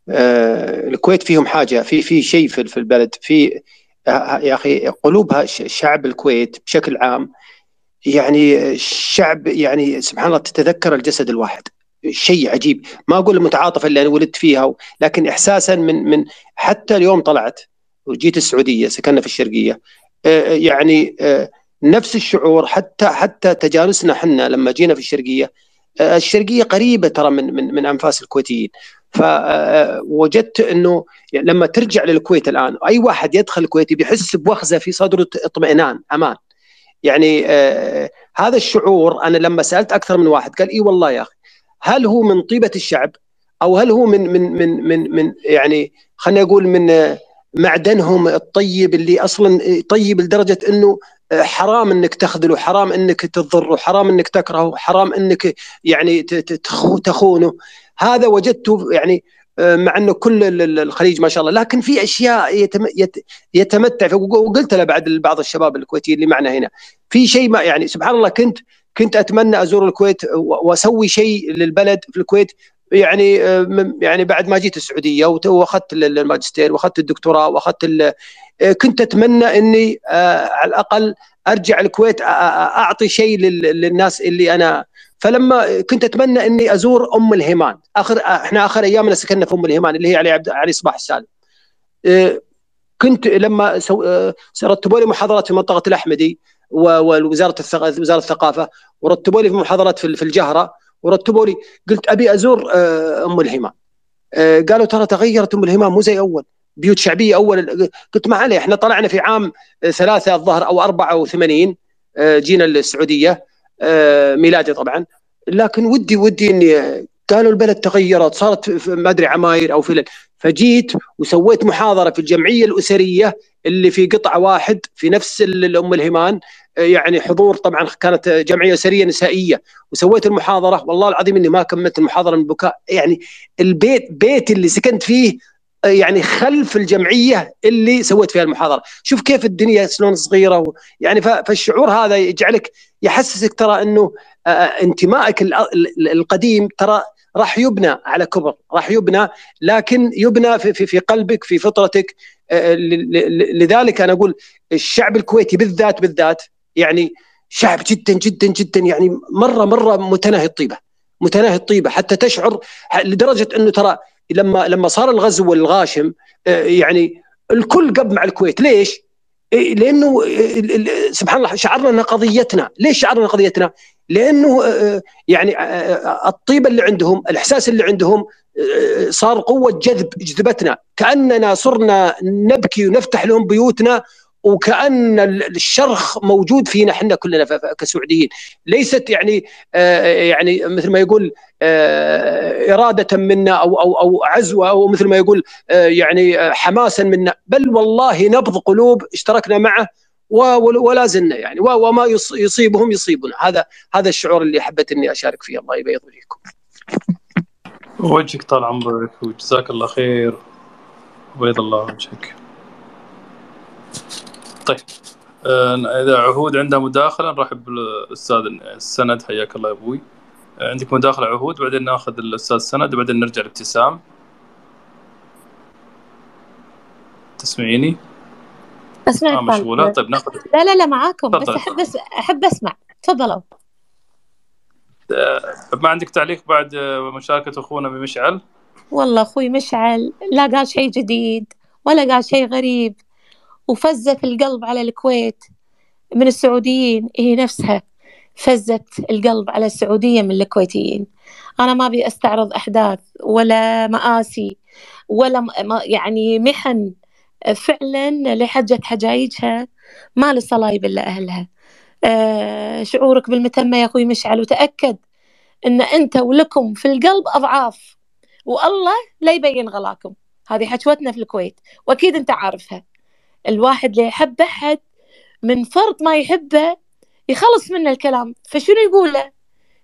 آه الكويت فيهم حاجة في في شيء في في البلد. في يا أخي قلوبها شعب الكويت بشكل عام يعني الشعب يعني سبحان الله تتذكر الجسد الواحد. شيء عجيب. ما أقول المتعاطفه اللي أنا ولدت فيها لكن احساسا من من حتى اليوم طلعت وجيت السعودية سكننا في الشرقية. آه، يعني آه، نفس الشعور حتى حتى تجانسنا إحنا لما جينا في الشرقية. آه، الشرقية قريبة ترى من من من أنفاس الكويتيين. فوجدت إنه لما ترجع للكويت الآن أي واحد يدخل الكويت بيحس بوخزة في صدره اطمئنان أمان. يعني آه هذا الشعور أنا لما سألت أكثر من واحد قال إي والله يا أخي هل هو من طيبة الشعب أو هل هو من من من من, من يعني خلينا نقول من معدنهم الطيب اللي أصلا طيب لدرجة إنه حرام إنك تخذله حرام إنك تضره حرام إنك تكرهه حرام إنك يعني تخونه هذا وجدته يعني آه، مع إنه كل ال- ال- الخليج ما شاء الله لكن في أشياء يتم يت- يتمتع. وقلت له بعد بعض الشباب الكويتيين اللي معنا هنا في شيء ما يعني سبحان الله كنت كنت أتمنى أزور الكويت وأسوي شيء للبلد في الكويت. يعني يعني بعد ما جيت السعودية وأخذت الماجستير وأخذت الدكتوراه وأخذت كنت أتمنى إني على الأقل أرجع الكويت أعطي شيء للناس اللي أنا. فلما كنت أتمنى إني أزور أم الهيمان. آخر إحنا آخر أيامنا سكننا في أم الهيمان اللي هي علي عبد علي صباح السالم. كنت لما رتبوا لي محاضرات في منطقة الأحمدي. ووزارة وزارة الثقافة ورتبوا لي في محاضرات في الجهرة ورتبوا لي قلت أبي أزور أم الهيمان قالوا ترى تغيرت أم الهيمان مو زي أول. بيوت شعبية أول. قلت ما عليه إحنا طلعنا في عام ثلاثة الظهر أو 84 جينا السعوديه ميلادي طبعا. لكن ودي ودي إني قالوا البلد تغيرت صارت ما أدري عماير أو فلل. فجيت وسويت محاضرة في الجمعية الأسرية اللي في قطعه واحد في نفس الام الهيمان. يعني حضور طبعا كانت جمعية أسرية نسائية. وسويت المحاضرة. والله العظيم إني ما كملت المحاضرة من البكاء يعني البيت بيت اللي سكنت فيه يعني خلف الجمعية اللي سويت فيها المحاضرة، شوف كيف الدنيا شلون صغيرة. و... يعني فالشعور هذا يجعلك يحسسك ترى إنه انتمائك القديم ترى راح يبنى على كبر، راح يبنى لكن يبنى في, في, في قلبك في فطرتك. لذلك أنا أقول الشعب الكويتي بالذات بالذات يعني شعب جدا جدا جدا يعني مرة مرة متناهي الطيبة متناهي الطيبة. حتى تشعر لدرجة إنه ترى لما لما صار الغزو الغاشم يعني الكل قب مع الكويت. ليش؟ لأنه سبحان الله شعرنا انها قضيتنا، ليش شعرنا قضيتنا؟ لأنه يعني الطيبه اللي عندهم، الاحساس اللي عندهم صار قوة جذب جذبتنا، كأننا صرنا نبكي ونفتح لهم بيوتنا وكأن الشرخ موجود فينا إحنا كلنا كسعوديين. ليست يعني يعني مثل ما يقول إرادة منا أو أو أو عزوة أو مثل ما يقول يعني حماسا منا. بل والله نبض قلوب اشتركنا معه ولا زلنا يعني. وما يصيبهم يصيبنا. هذا هذا الشعور اللي حبيت إني أشارك فيه. الله يبيض وجهكم وجهك طال عمرك وجزاك الله خير. وبيض الله وجهك. طيب. إذا عهود عندها مداخلة نرحب بالأستاذ السند. حياك الله يا أبوي. عندك مداخلة عهود بعدين ناخذ الأستاذ سند وبعدين نرجع لابتسام. تسمعيني؟ أسمعك آه مشغولة. طيب. ناخذ. لا لا لا معاكم بس أحب أس... أحب أسمع. تفضلوا ما عندك تعليق بعد مشاركة أخونا بمشعل؟ والله أخوي مشعل لا قال شيء جديد ولا قال شيء غريب. وفزت القلب على الكويت من السعوديين. هي نفسها فزت القلب على السعودية من الكويتيين. أنا ما أبي أستعرض أحداث ولا مآسي ولا يعني محن. فعلا لحجة حجايجها ما للصلايب إلا أهلها. أه شعورك بالمتمة يا أخوي مشعل. وتأكد أن أنت ولكم في القلب أضعاف. والله لا يبين غلاكم. هذه حشوتنا في الكويت. وأكيد أنت عارفها. الواحد اللي يحب أحد من فرط ما يحبه يخلص منه الكلام. فشنو يقوله؟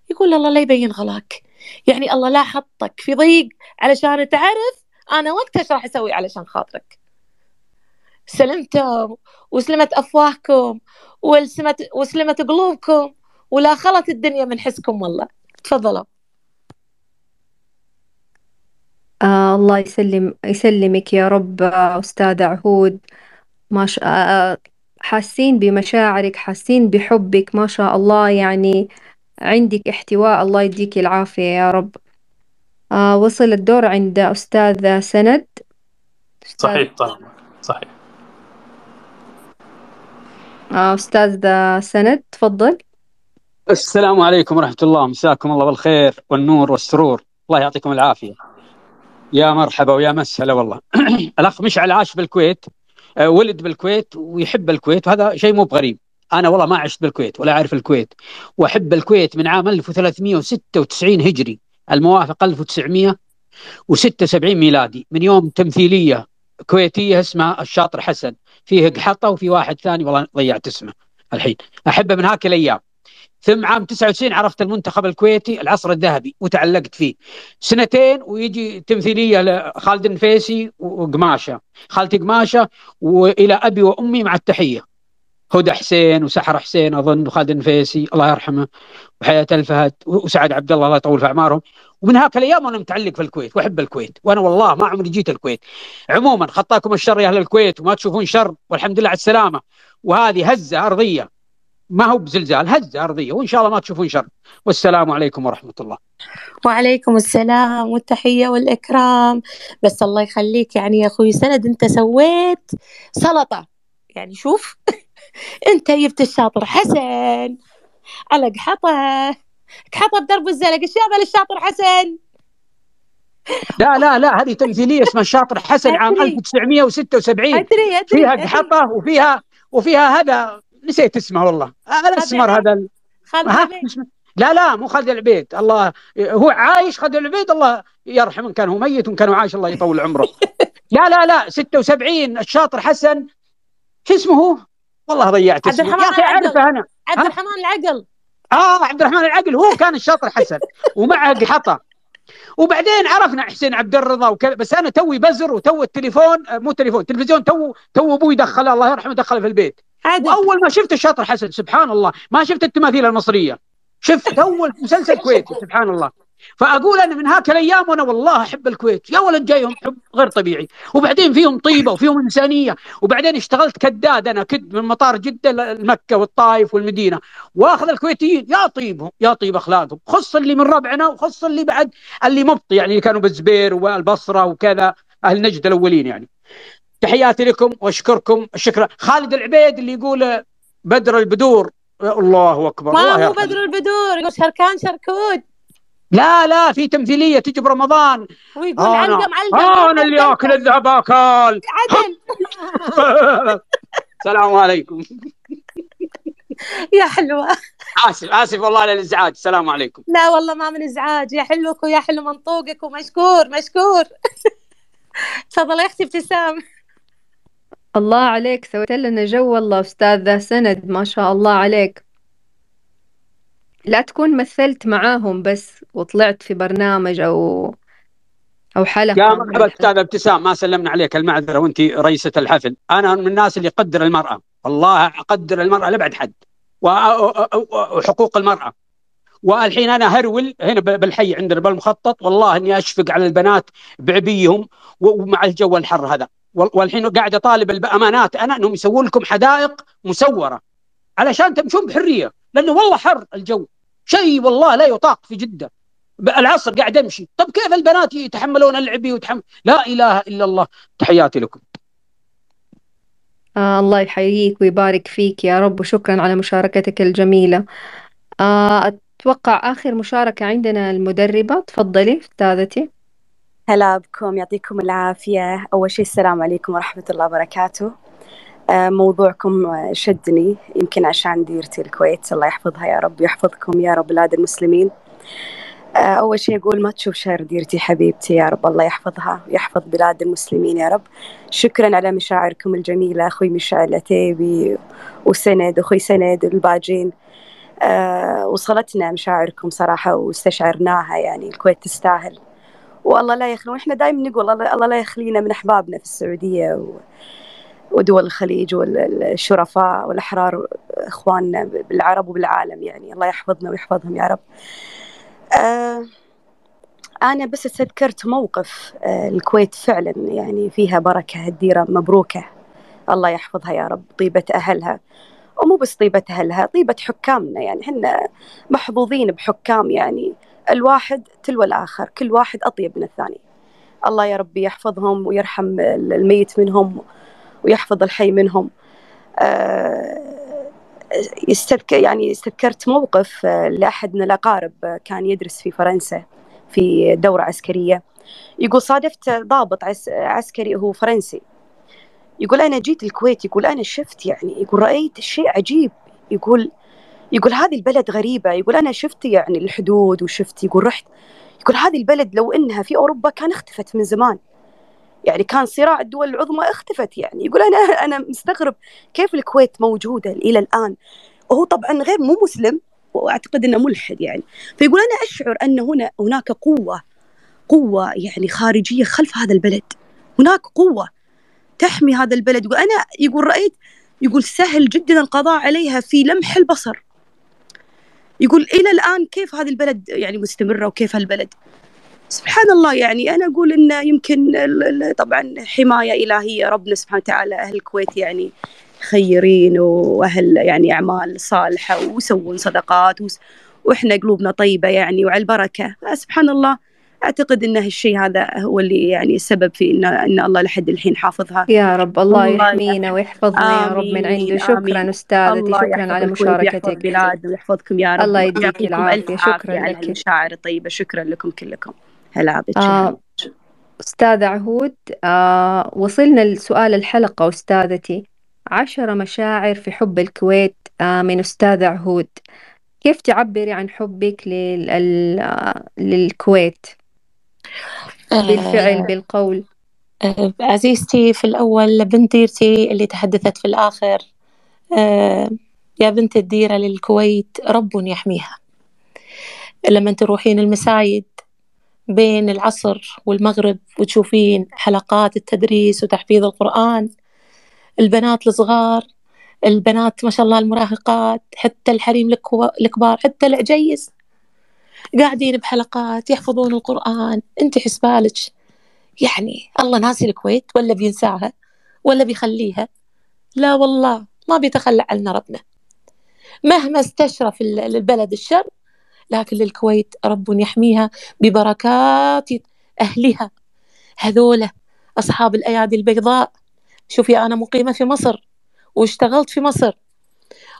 يقول الله لا يبين غلاك. يعني الله لا حطك في ضيق علشان تعرف أنا وقتها إيش راح أسوي علشان خاطرك. سلمتم وسلمت أفواهكم وسلمت, وسلمت قلوبكم ولا خلت الدنيا من حسكم والله. تفضلوا. آه الله يسلم يسلمك يا رب أستاذ عهود. ما شاء حاسين بمشاعرك حاسين بحبك. ما شاء الله يعني عندك احتواء. الله يديك العافية يا رب. آه وصل الدور عند أستاذ سند. أستاذ صحيح طبعا. صحيح. آه أستاذ سند تفضل. السلام عليكم ورحمة الله. مساكم الله بالخير والنور والسرور. الله يعطيكم العافية. يا مرحبا ويا مسهلا والله. الأخ مشعل عاش بالكويت. ولد بالكويت ويحب الكويت وهذا شيء مو بغريب. أنا والله ما عشت بالكويت ولا أعرف الكويت. وأحب الكويت من عام 1396 هجري. الموافق 1976 ميلادي. من يوم تمثيلية كويتية اسمها الشاطر حسن. فيه قحطه وفي واحد ثاني والله ضيعت اسمه الحين. أحبه من هاك الأيام. ثم عام 99 عرفت المنتخب الكويتي العصر الذهبي وتعلقت فيه. سنتين ويجي تمثيلية لخالد النفيسي وقماشة. خالتي قماشة وإلى أبي وأمي مع التحية. هدى حسين وسحر حسين أظن وخالد النفيسي الله يرحمه وحياة الفهد وسعد عبد الله الله يطول في أعمارهم. ومن هاك الأيام وأنا متعلق في الكويت وأحب الكويت وأنا والله ما عمري جيت الكويت. عموما خطاكم الشر يا أهل الكويت وما تشوفون شر والحمد لله على السلامة. وهذه هزة أرضية. ما هو بزلزال هزه ارضيه وإن شاء الله ما تشوفون شر. والسلام عليكم ورحمة الله. وعليكم السلام والتحية والإكرام. بس الله يخليك يعني يا أخوي سند أنت سويت سلطة. يعني شوف أنت جبت الشاطر حسن. على قحطه قحطه بدرب الزلق. إيش يعمل الشاطر حسن؟ لا لا لا هذه تمثيلية اسمها الشاطر حسن عام أدري. 1976 أدري أدري فيها. قحطه وفيها وفيها هذا. نسيت اسمه والله. الاسمر خالد هذا ال- لا لا مو خالد العبيد. الله هو عايش خالد العبيد الله يرحمه إن كان هو ميت وإن كان هو عايش الله يطول عمره. لا لا لا 76 الشاطر حسن. شو اسمه هو؟ والله ضيعت عبد اسمه يا الرحمن. اعرفه أنا. عبد؟ الرحمن العقل. آه عبد الرحمن العقل هو كان الشاطر حسن ومعه قحطه وبعدين عرفنا حسين عبد الرضا وكذا بس أنا توي بزر وتو التليفون آه، مو تليفون التلفزيون تو تو أبوي دخله الله يرحمه دخله في البيت. عادل وأول ما شفت الشاطر حسن سبحان الله. ما شفت التماثيل المصرية. شفت أول مسلسل كويتي سبحان الله. فأقول أنا من هاك الأيام وأنا والله أحب الكويت. يا ولد جايهم حب غير طبيعي. وبعدين فيهم طيبة وفيهم إنسانية. وبعدين اشتغلت كداد أنا كد من مطار جدة لمكه والطائف والمدينة. وأخذ الكويتيين يا طيبهم يا طيب أخلاقهم. خص اللي من ربعنا وخص اللي بعد اللي مبطي يعني اللي كانوا بالزبير والبصرة وكذا أهل نجد الأولين يعني. تحياتي لكم واشكركم. الشكر. خالد العبيد اللي يقول بدر البدور. الله أكبر. الله ما هو. بدر البدور؟ يقول شركان شركود. لا لا في تمثيلية تجي برمضان. ويقول آنا علقم علقم آه آنا اللي اكل الذهب آكل. عدل. السلام عليكم. يا حلوة. آسف آسف والله على الازعاج السلام عليكم. لا والله ما من إزعاج. يا حلوك ويا حلو منطوقك ومشكور مشكور. تفضل يا أختي ابتسام. الله عليك سويت لنا جو والله أستاذة سند ما شاء الله عليك. لا تكون مثلت معاهم بس وطلعت في برنامج أو أو حلقة يا مرحبا أستاذ ابتسام ما سلمنا عليك المعذرة وأنت رئيسة الحفل. أنا من الناس اللي يقدر المرأة. والله أقدر المرأة لأبعد حد. وحقوق المرأة. والحين أنا هرول هنا بالحي عندنا بالمخطط والله إني أشفق على البنات بعبيهم ومع الجو الحر هذا. والحين قاعد أطالب الأمانات. أنا أنهم يسوون لكم حدائق مسورة. علشان تمشون بحرية. لأنه والله حر الجو. شيء والله لا يطاق في جدة. العصر قاعد امشي طب كيف البنات يتحملون العبي وتحمل لا إله إلا الله. تحياتي لكم. آه الله يحييك ويبارك فيك يا رب. وشكرا على مشاركتك الجميلة. آه أتوقع آخر مشاركة عندنا المدربة. تفضلي أستاذتي. هلا بكم يعطيكم العافية. أول شيء السلام عليكم ورحمة الله وبركاته. آه، موضوعكم شدني يمكن عشان ديرتي الكويت الله يحفظها يا رب يحفظكم يا رب بلاد المسلمين. آه، أول شيء أقول ما تشوف شر ديرتي حبيبتي يا رب الله يحفظها ويحفظ بلاد المسلمين يا رب. شكرا على مشاعركم الجميلة أخوي مشعل العتيبي وسند أخوي سند والباجين آه، وصلتنا مشاعركم صراحة واستشعرناها يعني الكويت تستاهل. والله لا يخلي وإحنا دائما نقول الله لا يخلينا من أحبابنا في السعودية و... ودول الخليج والشرفاء والأحرار إخواننا بالعرب وبالعالم يعني. الله يحفظنا ويحفظهم يا رب. آه أنا بس تذكرت موقف آه الكويت فعلا يعني فيها بركة الديره مبروكة. الله يحفظها يا رب طيبة أهلها. ومو بس طيبة أهلها طيبة حكامنا يعني. إحنا محظوظين بحكام يعني. الواحد تلو الآخر كل واحد أطيب من الثاني. الله يا ربي يحفظهم ويرحم الميت منهم ويحفظ الحي منهم. يستذكر يعني استذكرت موقف لأحد من الأقارب كان يدرس في فرنسا في دورة عسكرية. يقول صادفت ضابط عس عسكري هو فرنسي. يقول أنا جيت الكويت يقول أنا شفت يعني يقول رأيت شيء عجيب. يقول يقول هذه البلد غريبة يقول أنا شفت يعني الحدود وشفت يقول رحت. يقول هذه البلد لو إنها في أوروبا كان اختفت من زمان. يعني كان صراع الدول العظمى اختفت يعني. يقول أنا أنا مستغرب كيف الكويت موجودة إلى الآن. وهو طبعا غير مو مسلم وأعتقد أنه ملحد يعني. فيقول أنا أشعر أن هنا هناك قوة قوة يعني خارجية خلف هذا البلد. هناك قوة تحمي هذا البلد. وأنا يقول رأيت يقول سهل جدا القضاء عليها في لمح البصر. يقول إلى الآن كيف هذه البلد يعني مستمرة وكيف هالبلد؟ سبحان الله يعني أنا أقول إنه يمكن طبعا حماية إلهية ربنا سبحانه وتعالى أهل الكويت يعني خيرين وأهل يعني أعمال صالحة ويسوون صدقات وإحنا قلوبنا طيبة يعني وعلى البركة. سبحان الله. أعتقد إن هالشيء هذا هو اللي يعني السبب في ان إن الله لحد الحين حافظها. يا رب الله يحمينا ويحفظنا يا رب من عنده. شكرا أستاذتي شكرا على مشاركتك. بلادنا ويحفظكم يا رب. الله يديك العافية. شكرا لك. المشاعر الطيبة. شكرا لكم كلكم. هلا بك آه أستاذ عهود آه وصلنا لسؤال الحلقة أستاذتي. عشرة مشاعر في حب الكويت آه من أستاذ عهود. كيف تعبري عن حبك لل... للكويت؟ بالفعل بالقول. آه عزيزتي في الأول بنت ديرتي اللي تحدثت في الآخر آه يا بنت الديرة للكويت رب يحميها. لما تروحين المسايد بين العصر والمغرب وتشوفين حلقات التدريس وتحفيظ القرآن البنات الصغار البنات ما شاء الله المراهقات حتى الحريم الكبار حتى العجيز قاعدين بحلقات يحفظون القرآن. أنت حسبالك يعني الله ناسي الكويت ولا بينساها ولا بيخليها. لا والله ما بيتخلى عنا ربنا. مهما استشرف البلد الشر لكن للكويت رب يحميها ببركات أهلها. هذولا أصحاب الأيادي البيضاء. شوفي أنا مقيمة في مصر واشتغلت في مصر.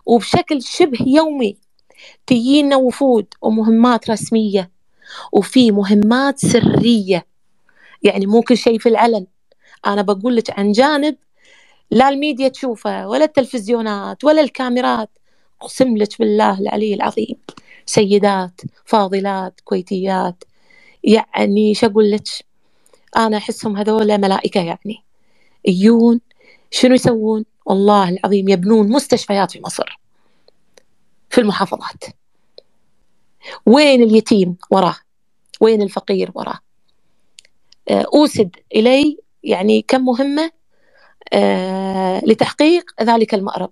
وبشكل شبه يومي تجينا وفود ومهمات رسمية وفي مهمات سرية. يعني مو كل شيء في العلن. أنا بقول لك عن جانب لا الميديا تشوفه ولا التلفزيونات ولا الكاميرات. أقسم لك بالله العلي العظيم. سيدات فاضلات كويتيات. يعني شو أقول لك؟ أنا أحسهم هذول ملائكة يعني. يجون شنو يسوون؟ والله العظيم يبنون مستشفيات في مصر. في المحافظات. وين اليتيم وراه؟ وين الفقير وراه؟ آه، أوسد إلي يعني كم مهمة؟ آه، لتحقيق ذلك المأرب.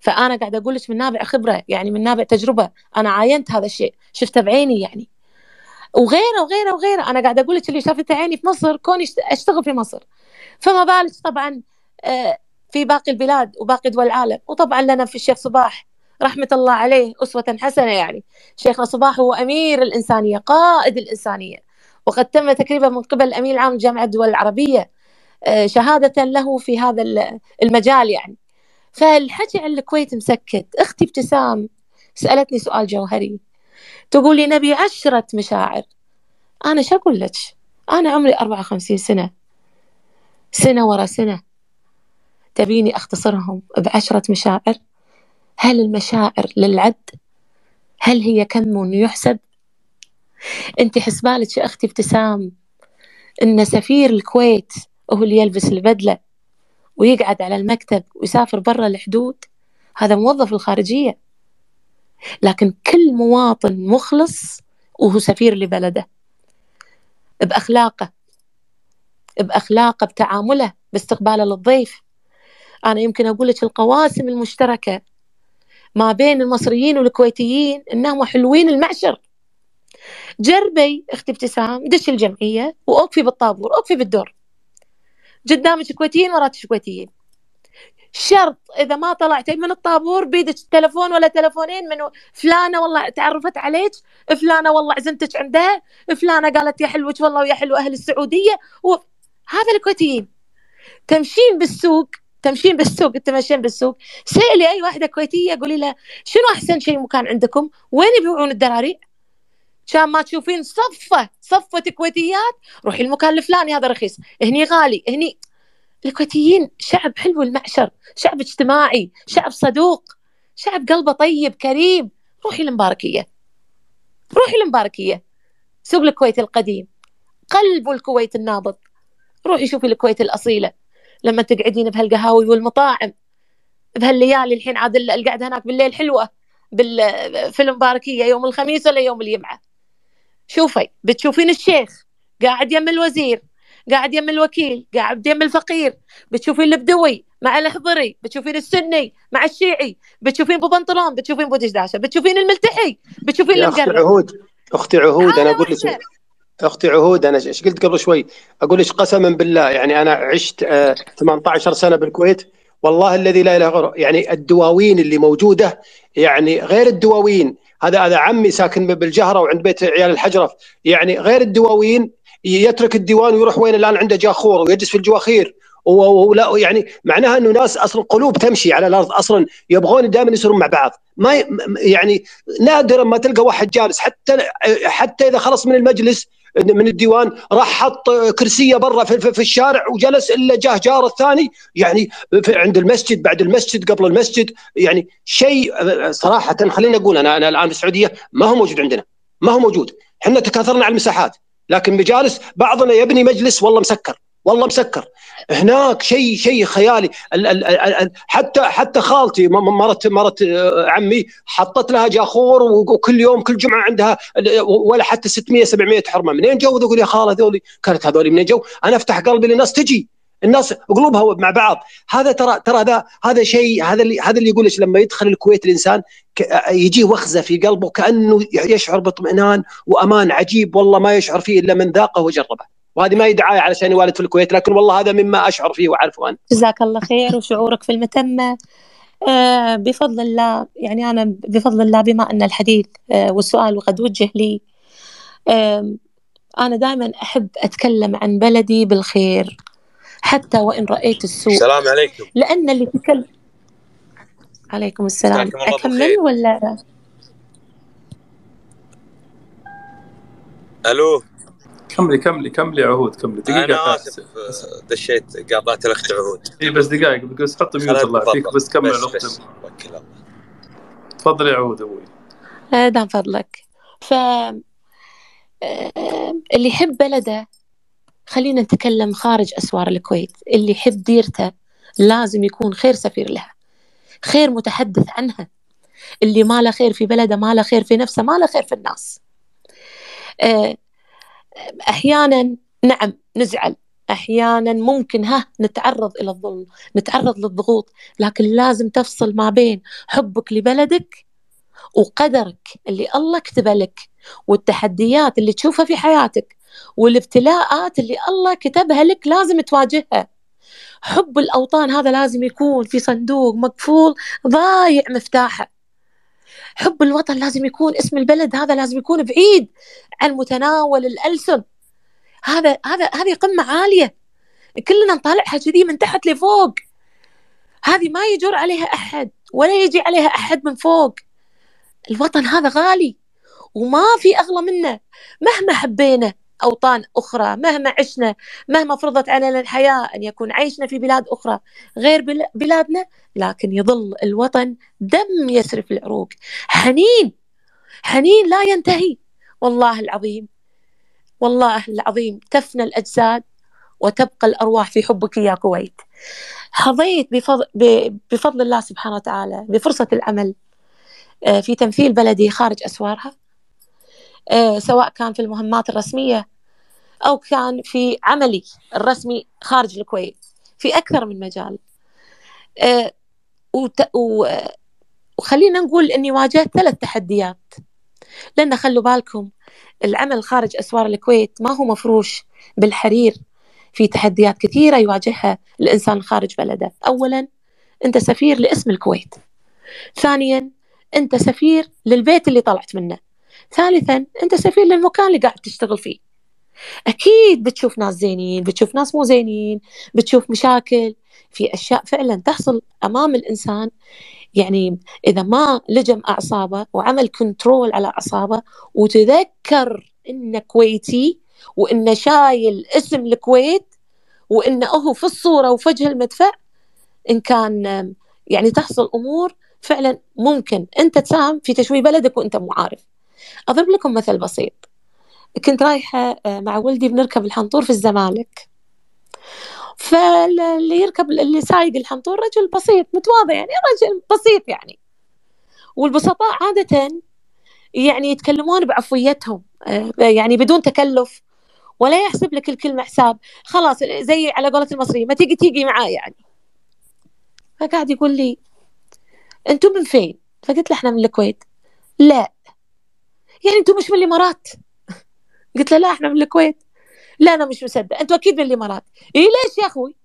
فأنا قاعدة أقول لك من نابع خبرة يعني من نابع تجربة أنا عاينت هذا الشيء. شفته بعيني يعني. وغيره وغيره وغيره. أنا قاعدة أقول لك اللي شافته عيني في مصر كوني أشتغل في مصر. فما بالك طبعا آه، في باقي البلاد وباقي دول العالم. وطبعا لنا في الشيخ صباح رحمة الله عليه أسوة حسنة يعني. شيخنا صباح هو أمير الإنسانية قائد الإنسانية وقد تم تكريمه من قبل الأمين العام لجامعة الدول العربية آه، شهادة له في هذا المجال يعني. فالحكي عن الكويت مسكت أختي ابتسام سألتني سؤال جوهري. تقول لي نبي عشرة مشاعر. أنا شو أقول لك؟ أنا عمري 54 سنة. سنة ورا سنة. تبيني أختصرهم بعشرة مشاعر؟ هل المشاعر للعد هل هي كم يحسب؟ أنت حسبالك يا أختي ابتسام إن سفير الكويت هو اللي يلبس البدلة ويقعد على المكتب ويسافر برا الحدود هذا موظف الخارجية. لكن كل مواطن مخلص وهو سفير لبلده بأخلاقه بأخلاقه بتعامله باستقباله للضيف. أنا يمكن أقول لك القواسم المشتركة ما بين المصريين والكويتيين إنهم حلوين المعشر. جربي أختي ابتسام دش الجمعية وأوقفي بالطابور أوقفي بالدور. قدامك كويتيين وراك كويتيين شرط إذا ما طلعتي من الطابور بيدك تلفون ولا تلفونين من فلانة والله تعرفت عليك فلانة والله عزمتك عندها فلانة قالت يا حلوك والله ويا حلو أهل السعودية هذا الكويتيين. تمشين بالسوق تمشين بالسوق تمشين بالسوق. سألي أي واحدة كويتية قولي لها شنو أحسن شيء مكان عندكم؟ وين يبيعون الدراريع كان ما تشوفين صفة صفة كويتيات روحي المكان الفلاني هذا رخيص. هني غالي هني. الكويتيين شعب حلو المعشر شعب اجتماعي شعب صدوق شعب قلبه طيب كريم. روحي المباركية روحي المباركية. سوق الكويت القديم قلب الكويت النابض. روحي شوفي الكويت الأصيلة. لما تقعدين بهالقهاوي والمطاعم بهالليالي الحين عاد القعدة هناك بالليل حلوة في المباركية يوم الخميس ولا يوم الجمعة. شوفي بتشوفين الشيخ قاعد يم الوزير قاعد يم الوكيل قاعد يم الفقير بتشوفين البدوي مع الحضري بتشوفين السني مع الشيعي بتشوفين ببنطلون بتشوفين بودشداشه بتشوفين الملتحي بتشوفين يا أختي المقرب عهود أختي عهود أنا أقول لك أختي عهود أنا إيش قلت قبل شوي؟ أقول لك قسما بالله يعني أنا عشت آه 18 سنة بالكويت والله الذي لا إله غيره يعني الدواوين اللي موجودة يعني غير الدواوين هذا هذا عمي ساكن بالجهرة وعند بيت عيال الحجرف يعني غير الدواوين يترك الديوان ويروح وين؟ الآن عنده جاخور ويجلس في الجواخير ولا يعني معناها إنه ناس أصلا قلوب تمشي على الأرض أصلا يبغون دائما يصيرون مع بعض. ما يعني نادرا ما تلقى واحد جالس حتى حتى إذا خلص من المجلس من الديوان راح حط كرسيه برا في, في, الشارع وجلس إلا جاه جار الثاني يعني عند المسجد بعد المسجد قبل المسجد يعني شيء صراحة خليني أقول أنا أنا الآن في السعوديه ما هو موجود عندنا ما هو موجود. إحنا تكاثرنا على المساحات لكن مجالس بعضنا يبني مجلس والله مسكر. والله مسكر. هناك شيء شيء خيالي. ال ال ال حتى حتى خالتي مرت مرت آه، عمي حطت لها جاخور وكل يوم كل جمعة عندها ولا حتى 600 700 حرمة. منين جو؟ أقول يا خالة هذولي كانت هذولي منين جو؟ أنا أفتح قلبي للناس تجي. الناس قلوبها مع بعض. هذا ترى ترى هذا هذا شيء هذا اللي هذا اللي يقول لك لما يدخل الكويت الإنسان يجيه وخزة في قلبه كأنه يشعر باطمئنان وأمان عجيب. والله ما يشعر فيه إلا من ذاقه وجربه. وهذه ما هي دعاية علشان والد في الكويت لكن والله هذا مما أشعر فيه وأعرفه أنا. جزاك الله خير وشعورك في المتمة. آه، بفضل الله يعني أنا بفضل الله بما أن الحديث آه، والسؤال قد وجه لي. أنا دائما أحب أتكلم عن بلدي بالخير حتى وإن رأيت السوء. السلام عليكم. لأن اللي تكلم عليكم السلام. بالخير. ولا؟ ألو؟ كملي كملي كملي عهود كملي. دقيقة أنا حاس آسف آه، دشيت قاطعت الأخت عهود. اي بس دقائق بس حط ميوت الله. يعافيك بس كمل بس الأخت. بس. وكل الله. تفضل يا عهود أبوي. آه، دام فضلك. ف آه، اللي يحب بلده خلينا نتكلم خارج أسوار الكويت. اللي يحب ديرته لازم يكون خير سفير لها. خير متحدث عنها. اللي ما له خير في بلده ما له خير في نفسه ما له خير في الناس. أحيانا نعم نزعل. أحيانا ممكن ها نتعرض إلى الظلم نتعرض للضغوط لكن لازم تفصل ما بين حبك لبلدك وقدرك اللي الله كتبه لك والتحديات اللي تشوفها في حياتك والابتلاءات اللي الله كتبها لك لازم تواجهها. حب الأوطان هذا لازم يكون في صندوق مقفول ضايع مفتاحه. حب الوطن لازم يكون اسم البلد هذا لازم يكون بعيد عن متناول الألسن. هذا هذا هذه قمة عالية. كلنا نطالعها كذي من تحت لفوق. هذه ما يجر عليها أحد ولا يجي عليها أحد من فوق. الوطن هذا غالي وما في أغلى منه مهما حبينا. أوطان أخرى مهما عشنا مهما فرضت علينا الحياة أن يكون عيشنا في بلاد أخرى غير بل- بلادنا لكن يظل الوطن دم يسري في العروق. حنين حنين لا ينتهي. والله العظيم والله العظيم تفنى الأجساد وتبقى الأرواح في حبك يا كويت. حظيت بفضل, بفضل الله سبحانه وتعالى بفرصة العمل آه، في تمثيل بلدي خارج أسوارها. سواء كان في المهمات الرسمية أو كان في عملي الرسمي خارج الكويت في أكثر من مجال. آه، وخلينا نقول أني واجهت ثلاث تحديات. لأن خلوا بالكم العمل خارج أسوار الكويت ما هو مفروش بالحرير. في تحديات كثيرة يواجهها الإنسان خارج بلده. أولا أنت سفير لاسم الكويت. ثانيا أنت سفير للبيت اللي طلعت منه. ثالثا أنت سفير للمكان اللي قاعد تشتغل فيه. أكيد بتشوف ناس زينين بتشوف ناس مو زينين بتشوف مشاكل. في أشياء فعلا تحصل أمام الإنسان. يعني إذا ما لجم أعصابه وعمل كنترول على أعصابه وتذكر إنه كويتي وإنه شايل اسم الكويت وإنه هو في الصورة وفجه المدفع إن كان يعني تحصل أمور فعلا ممكن. أنت تساهم في تشويه بلدك وأنت مو عارف. أضرب لكم مثل بسيط. كنت رايحة آه، مع ولدي بنركب الحنطور في الزمالك. فاللي يركب اللي سايق الحنطور رجل بسيط متواضع يعني رجل بسيط يعني. والبسطاء عادة يعني يتكلمون بعفويتهم آه، يعني بدون تكلف ولا يحسب لك الكلمة حساب خلاص زي على قولة المصريين ما تيجي تيجي معاه يعني. فقاعد يقول لي أنتم من فين؟ فقلت له إحنا من الكويت. لا. يعني أنتم مش من الامارات قلت له لا إحنا من الكويت. لا أنا مش مصدق. أنتوا أكيد من الامارات اي ليش يا أخوي؟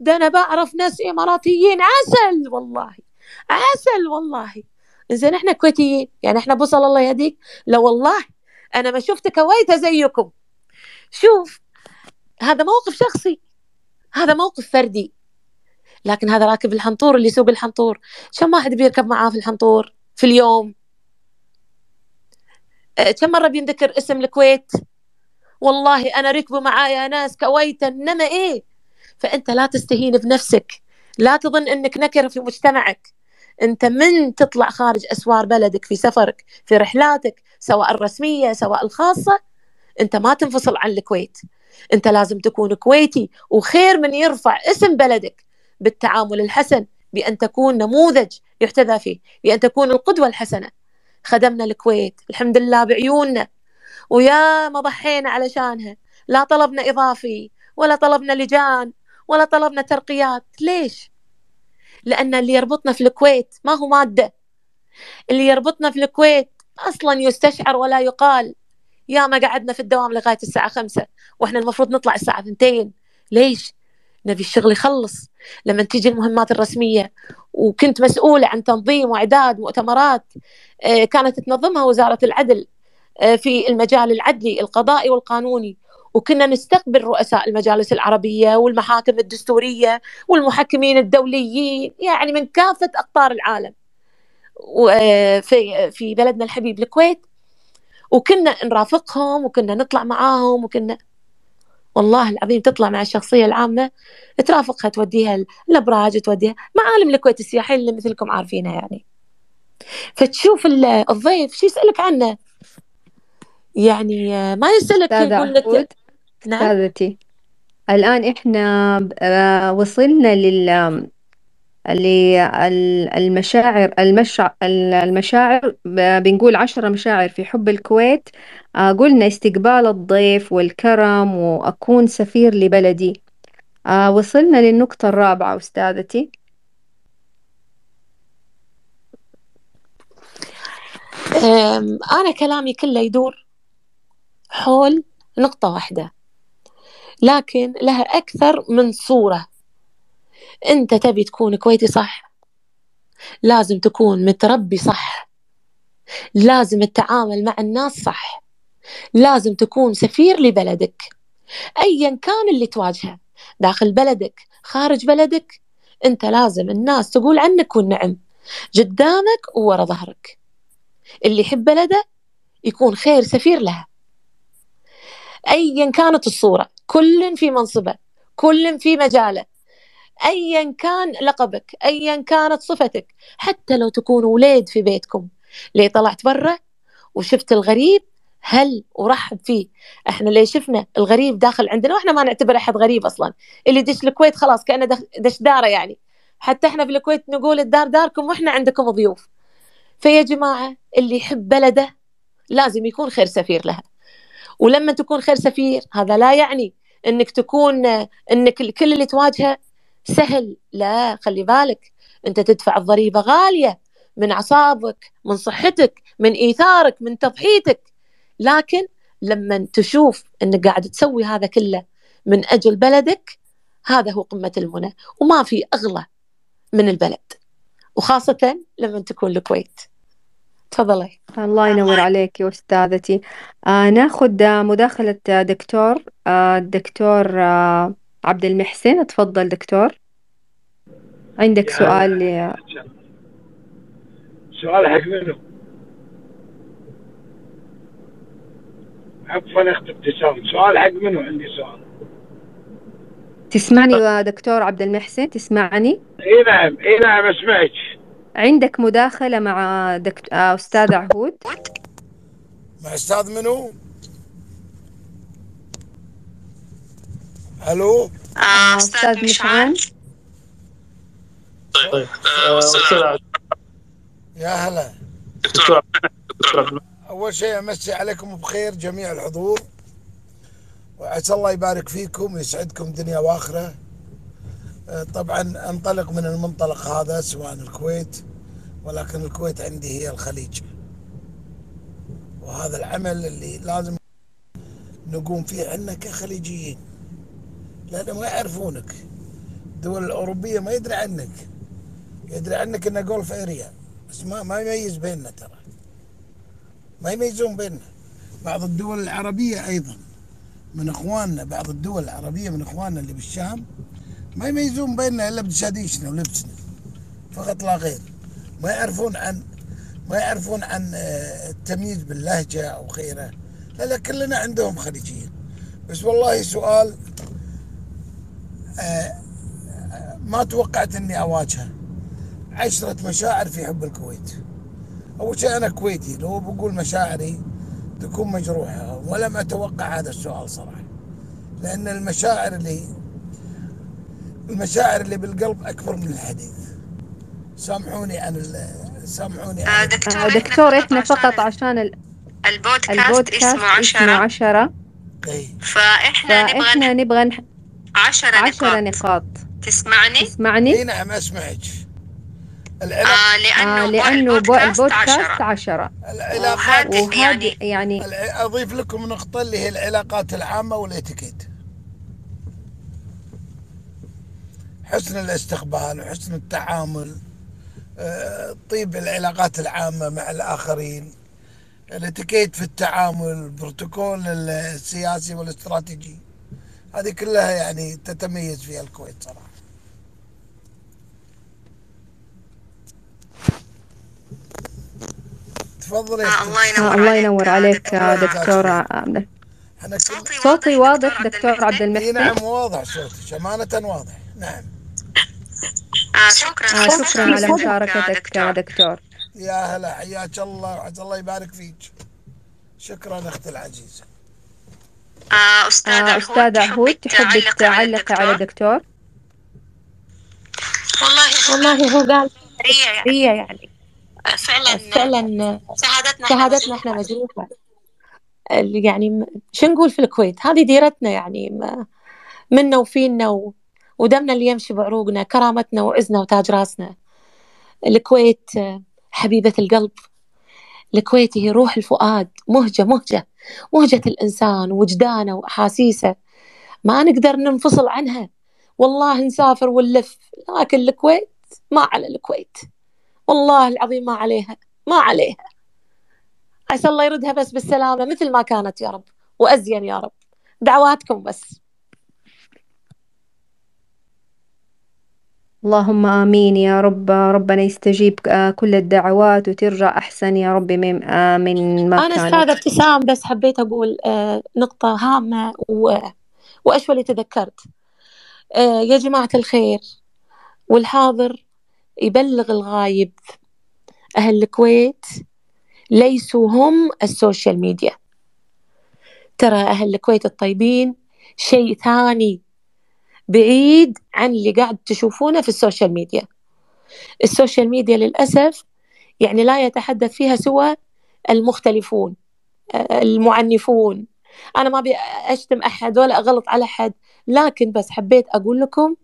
ده أنا بعرف ناس إماراتيين. عسل والله. عسل والله. زين إحنا كويتيين. يعني إحنا بوصل الله يهديك. لا والله. أنا ما شفت كويته زيكم. شوف هذا موقف شخصي. هذا موقف فردي. لكن هذا راكب الحنطور اللي يسوق الحنطور كم واحد بيركب معاه في الحنطور في اليوم؟ كم مرة بينذكر اسم الكويت؟ والله أنا ركبوا معايا ناس كويتا إنما إيه؟ فأنت لا تستهين بنفسك. لا تظن أنك نكرة في مجتمعك. أنت من تطلع خارج أسوار بلدك في سفرك في رحلاتك سواء الرسمية سواء الخاصة. أنت ما تنفصل عن الكويت. أنت لازم تكون كويتي وخير من يرفع اسم بلدك بالتعامل الحسن بأن تكون نموذج يحتذى فيه بأن تكون القدوة الحسنة. خدمنا الكويت. الحمد لله بعيوننا. ويا ما ضحينا علشانها. لا طلبنا إضافي ولا طلبنا لجان ولا طلبنا ترقيات. ليش؟ لأن اللي يربطنا في الكويت ما هو مادة. اللي يربطنا في الكويت أصلا يستشعر ولا يقال. يا ما قعدنا في الدوام لغاية الساعة خمسة وإحنا المفروض نطلع الساعة ثنتين ليش؟ نبي الشغل يخلص. لما تيجي المهمات الرسمية وكنت مسؤولة عن تنظيم وإعداد مؤتمرات آه، كانت تنظمها وزارة العدل آه، في المجال العدلي القضائي والقانوني. وكنا نستقبل رؤساء المجالس العربية والمحاكم الدستورية والمحكمين الدوليين يعني من كافة أقطار العالم. آه، في في بلدنا الحبيب الكويت. وكنا نرافقهم وكنا نطلع معاهم وكنا والله العظيم تطلع مع الشخصية العامة ترافقها توديها الأبراج توديها معالم الكويت السياحية اللي مثلكم عارفينها يعني. فتشوف الضيف شو يسألك عنه؟ يعني ما يسألك يقول لك نعم. الآن إحنا آه، وصلنا لل للمشاعر المشع... المشاعر بنقول عشرة مشاعر في حب الكويت. آه، قلنا استقبال الضيف والكرم وأكون سفير لبلدي. آه، وصلنا للنقطة الرابعة أستاذتي. أنا كلامي كله يدور حول نقطة واحدة لكن لها أكثر من صورة. أنت تبي تكون كويتي صح؟ لازم تكون متربي صح. لازم التعامل مع الناس صح. لازم تكون سفير لبلدك. أيا كان اللي تواجهه. داخل بلدك خارج بلدك. أنت لازم الناس تقول عنك والنعم. قدامك وورا ظهرك. اللي يحب بلده يكون خير سفير لها. أيا كانت الصورة. كل في منصبه. كل في مجاله. ايا كان لقبك ايا كانت صفتك حتى لو تكون وليد في بيتكم. ليه طلعت برا؟ وشفت الغريب؟ هل ورحب فيه. إحنا ليه شفنا الغريب داخل عندنا وإحنا ما نعتبر أحد غريب أصلا. اللي دش الكويت خلاص كأنه دش داره يعني. حتى إحنا في الكويت نقول الدار داركم وإحنا عندكم ضيوف. فيا جماعة اللي يحب بلده لازم يكون خير سفير لها. ولما تكون خير سفير هذا لا يعني إنك تكون إنك كل اللي تواجهه سهل. لا خلي بالك انت تدفع الضريبة غالية من اعصابك من صحتك من إيثارك من تضحيتك. لكن لما تشوف إنك قاعد تسوي هذا كله من أجل بلدك هذا هو قمة المنى وما في أغلى من البلد. وخاصة لما تكون الكويت. تفضلي. الله ينور عليك يا أستاذتي. آه ناخذ مداخلة دكتور. آه الدكتور آه عبد المحسن تفضل دكتور. عندك سؤال لي... سؤال حق منو؟ عفوا أخت ابتسام. سؤال حق منو؟ عندي سؤال. تسمعني يا دكتور عبد المحسن؟ تسمعني؟ إي نعم إي نعم أسمعك. عندك مداخلة مع دكتور آه، أستاذ عهود؟ مع أستاذ منو؟ ألو؟ آه أستاذ مشعل. طيب طيب. آه، أستاذ يا هلا. دكتور أول شيء أمسي عليكم بخير جميع الحضور. وعسى الله يبارك فيكم ويسعدكم دنيا وآخرة. آه، طبعا انطلق من المنطلق هذا سواء الكويت ولكن الكويت عندي هي الخليج. وهذا العمل اللي لازم نقوم فيه إحنا كخليجيين. لأنه ما يعرفونك. الدول الأوروبية ما يدري عنك. يدري عنك انه جولف أريا. بس ما ما يميز بيننا ترى. ما يميزون بيننا. بعض الدول العربية أيضا. من إخواننا بعض الدول العربية من إخواننا اللي بالشام ما يميزون بيننا إلا بدشاديشنا ولبسنا. فقط لا غير. ما يعرفون عن ما يعرفون عن آه، التمييز باللهجة أو غيره. لا لا كلنا عندهم خليجيين بس والله سؤال ما توقعت إني أواجهه. عشرة مشاعر في حب الكويت. أول شيء أنا كويتي لو بقول مشاعري تكون مجروحة ولم أتوقع هذا السؤال صراحة. لأن المشاعر اللي المشاعر اللي بالقلب أكبر من الحديث. سامحوني عن ال- سامحوني عن آه، دكتور إحنا فقط عشان ال- البودكاست, البودكاست اسمه عشرة. عشرة. إيه. فإحنا نبغى نبغى عشرة, عشرة نقاط نقاط. تسمعني؟ اي تسمعني؟ نعم أسمعك. آه آه لأنه, لأنه بو- البودكاست البودكاست عشرة. عشرة العلاقات وهذه يعني يعني أضيف لكم نقطة اللي هي العلاقات العامة والإتيكيت. حسن الاستقبال وحسن التعامل آه، طيب العلاقات العامة مع الآخرين. الإتيكيت في التعامل البروتوكول السياسي والاستراتيجي. هذه كلها يعني تتميز فيها الكويت صراحة. تفضل يا آه. الله ينور الله عليك ينور آه، عليك دكتور عبد صوتي صوتي واضح دكتور عبد اي المحسن نعم واضح صوتك أمانة واضح نعم. آه شكرا آه على شكرا على مشاركتك يا دكتور. يا هلا حياك الله وعسى الله يبارك فيك. شكرا أختي العزيزة. آه أستاذ آه عهود تحبي تعلقي على تعلقي على الدكتور؟ دكتور؟ والله هو والله هو قال هي يعني. هي يعني. آه، فعلا فعلا شهادتنا إحنا شهادتنا إحنا مجروحة يعني شو نقول في الكويت؟ هذه ديرتنا يعني منا وفينا و... ودمنا اللي يمشي بعروقنا كرامتنا وعزنا وتاج راسنا. الكويت آه، حبيبة القلب. الكويت هي روح الفؤاد مهجة مهجة. مهجة الإنسان وجدانه وأحاسيسه ما نقدر ننفصل عنها. والله نسافر ونلف لكن الكويت ما على الكويت. والله العظيم ما عليها ما عليها. عسى الله يردها بس بالسلامة مثل ما كانت يا رب وأزين يا رب. دعواتكم بس. اللهم آمين يا رب. ربنا يستجيب آه، كل الدعوات وترجع أحسن يا رب. من من ما أنا كانت. أستاذة ابتسام بس حبيت أقول آه، نقطة هامة و... وأشوى اللي تذكرت. آه، يا جماعة الخير والحاضر يبلغ الغايب. أهل الكويت ليسوا هم السوشيال ميديا. ترى أهل الكويت الطيبين شيء ثاني بعيد عن اللي قاعد تشوفونه في السوشيال ميديا. السوشيال ميديا للأسف يعني لا يتحدث فيها سوى المختلفون المعنفون. أنا ما أبي أشتم أحد ولا أغلط على أحد لكن بس حبيت أقول لكم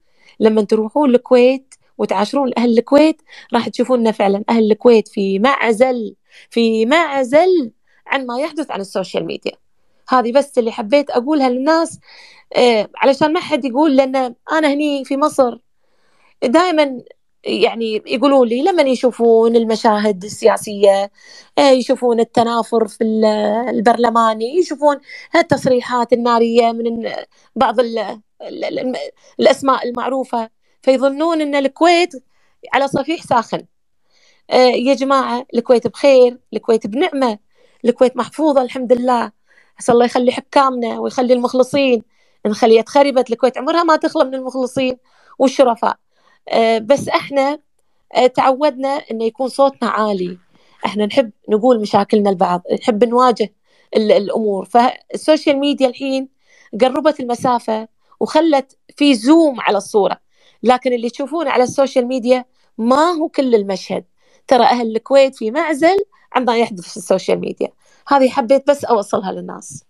لما تروحون الكويت وتعاشرون أهل الكويت راح تشوفون إن فعلا. أهل الكويت في معزل في معزل عن ما يحدث عن السوشيال ميديا. هذه بس اللي حبيت أقولها للناس علشان ما حد يقول لأن أنا هني في مصر دائما يعني يقولوا لي لما يشوفون المشاهد السياسية آه، يشوفون التنافر في ال- البرلماني يشوفون هالتصريحات النارية من بعض ال ال ال الأسماء المعروفة فيظنون أن الكويت على صفيح ساخن. آه، يا جماعة الكويت بخير الكويت بنعمة الكويت محفوظة الحمد لله. عسى الله يخلي حكامنا ويخلي المخلصين نخليها تخربت الكويت عمرها ما تخلى من المخلصين والشرفاء. آه، بس إحنا آه، تعودنا إنه يكون صوتنا عالي. إحنا نحب نقول مشاكلنا لبعض نحب نواجه ال- الأمور. فالسوشيال ميديا الحين قربت المسافة وخلت في zoom على الصورة. لكن اللي تشوفونه على السوشيال ميديا ما هو كل المشهد. ترى أهل الكويت في معزل عما يحدث في السوشيال ميديا. هذه حبيت بس أوصلها للناس.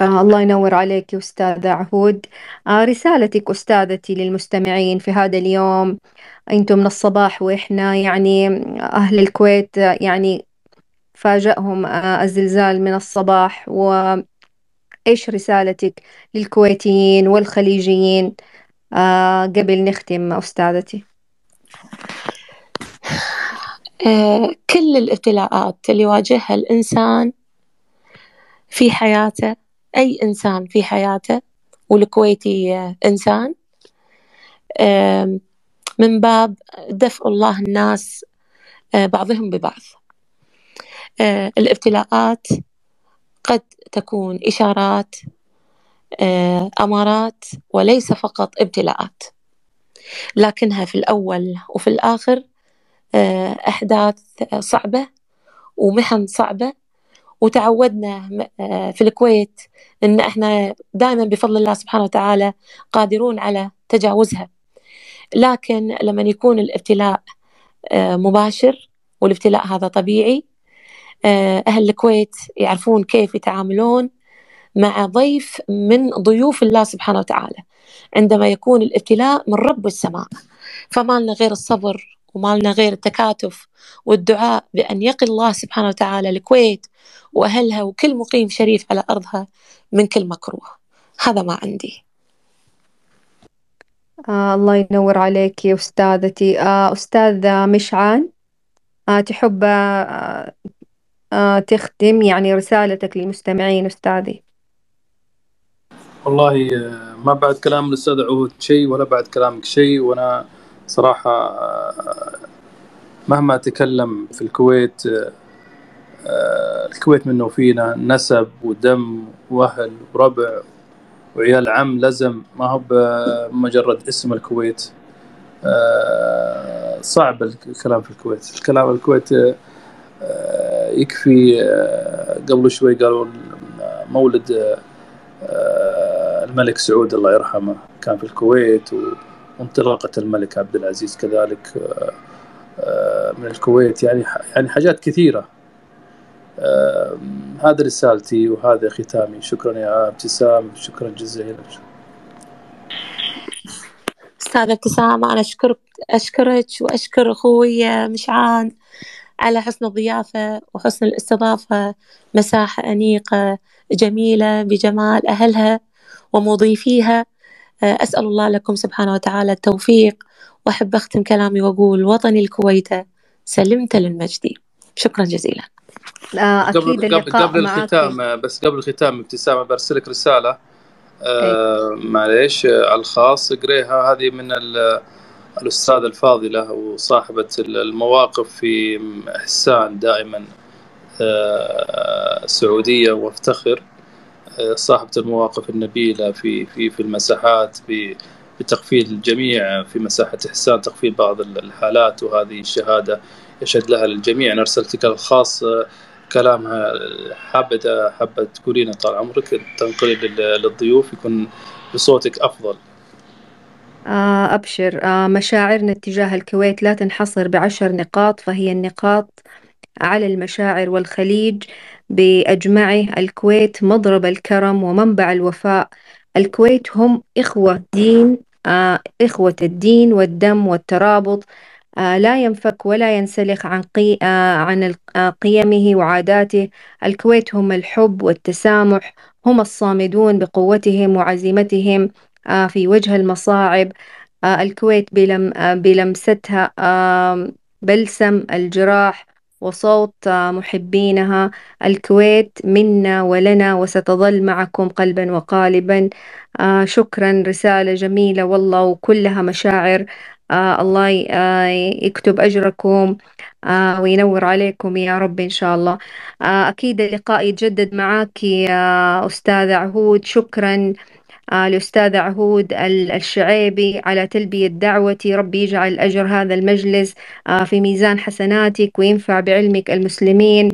آه الله ينور عليك يا أستاذة عهود. آه رسالتك أستاذتي للمستمعين في هذا اليوم. أنتم من الصباح وإحنا يعني أهل الكويت يعني فاجأهم آه الزلزال من الصباح. وإيش رسالتك للكويتيين والخليجيين؟ قبل نختم أستاذتي. كل الابتلاءات اللي يواجهها الإنسان في حياته أي إنسان في حياته والكويتي إنسان. من باب دفء الله الناس آه، بعضهم ببعض. آه، الابتلاءات قد تكون إشارات آه، أمارات وليس فقط ابتلاءات. لكنها في الأول وفي الآخر أحداث صعبة ومحن صعبة وتعودنا آه، في الكويت إن إحنا دائما بفضل الله سبحانه وتعالى قادرون على تجاوزها. لكن لما يكون الابتلاء آه، مباشر والابتلاء هذا طبيعي آه، أهل الكويت يعرفون كيف يتعاملون مع ضيف من ضيوف الله سبحانه وتعالى. عندما يكون الابتلاء من رب السماء. فما لنا غير الصبر وما لنا غير التكاتف والدعاء بأن يقي الله سبحانه وتعالى الكويت وأهلها وكل مقيم شريف على أرضها من كل مكروه. هذا ما عندي. آه الله ينور عليك يا أستاذتي. آه أستاذة مشعان آه تحب آه آه تختم يعني رسالتك للمستمعين أستاذي؟ والله آه، ما بعد كلام الأستاذ عهود شيء ولا بعد كلامك شيء وأنا صراحة مهما تكلم في الكويت الكويت منه وفينا نسب ودم وأهل وربع وعيال عم لزم ما هو بمجرد اسم الكويت. صعب الكلام في الكويت. الكلام في الكويت يكفي قبل شوي قالوا مولد الملك سعود الله يرحمه كان في الكويت و- وانطلاقة الملك عبد العزيز كذلك آه، آه، من الكويت. يعني يعني حاجات كثيرة. آه، هذه رسالتي وهذا ختامي. شكرا يا ابتسام. شكرا جزيلا. أستاذة ابتسام أنا أشكرك أشكرك وأشكر أخوي مشعان على حسن الضيافة وحسن الاستضافة. مساحة أنيقة جميلة بجمال أهلها ومضيفيها أسأل الله لكم سبحانه وتعالى التوفيق وأحب أختم كلامي وأقول وطني الكويت سلمت للمجد. شكرا جزيلا. أكيد قبل قبل اللقاء قبل معك الختام بس قبل الختام ابتسامة برسلك رسالة. آه معليش على الخاص اقريها هذه من ال- الأستاذة الفاضلة وصاحبة المواقف في إحسان دائما آه، سعودية وافتخر. صاحبة المواقف النبيلة في في في المساحات ب- بتقفيل الجميع في مساحة إحسان تقفيل بعض الحالات وهذه الشهادة يشهد لها الجميع أنا أرسلتك الخاص آه، كلامها حابة حابة تقولين طال عمرك. تنقلي لل- للضيوف يكون بصوتك أفضل. آه أبشر. آه مشاعرنا تجاه الكويت لا تنحصر بعشر نقاط فهي النقاط على المشاعر والخليج. بأجمعه الكويت مضرب الكرم ومنبع الوفاء. الكويت هم إخوة دين آه إخوة الدين والدم والترابط آه لا ينفك ولا ينسلخ عن قي آه عن آه قيمه وعاداته. الكويت هم الحب والتسامح هم الصامدون بقوتهم وعزيمتهم آه في وجه المصاعب. آه الكويت بلم بلمستها بلسم الجراح. وصوت محبينها الكويت منا ولنا وستظل معكم قلبا وقالبا. آه شكرا رسالة جميلة والله وكلها مشاعر. آه الله آه يكتب أجركم. وينور عليكم يا رب إن شاء الله. أكيد اللقاء يتجدد معك يا أستاذ عهود. شكرا. الأستاذ عهود ال- الشعيبي على تلبية دعوتي ربي يجعل أجر هذا المجلس آه في ميزان حسناتك وينفع بعلمك المسلمين.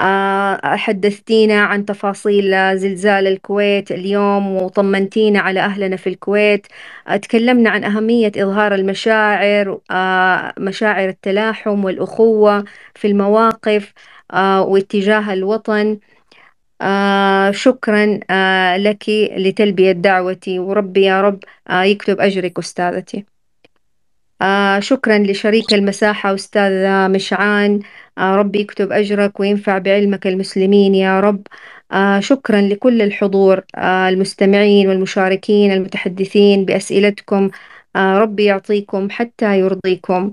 آه، حدثتينا عن تفاصيل زلزال الكويت اليوم وطمنتينا على أهلنا في الكويت. تكلمنا عن أهمية إظهار المشاعر آه، مشاعر التلاحم والأخوة في المواقف واتجاه الوطن. آه شكرا آه لك لتلبية دعوتي. وربي يا رب آه يكتب أجرك أستاذتي. آه شكرا لشريك المساحة أستاذ مشعان. آه ربي يكتب أجرك وينفع بعلمك المسلمين يا رب. آه شكرا لكل الحضور آه المستمعين والمشاركين المتحدثين بأسئلتكم. آه ربي يعطيكم حتى يرضيكم.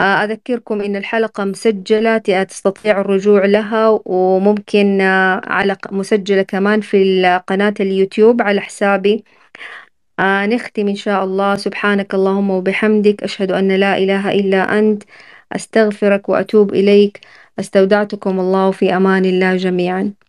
أذكركم إن الحلقة مسجلة تستطيع الرجوع لها وممكن آه على مسجلة كمان في قناة اليوتيوب على حسابي. آه نختم إن شاء الله. سبحانك اللهم وبحمدك. أشهد أن لا إله إلا أنت. أستغفرك وأتوب إليك. استودعتكم الله في أمان الله جميعا.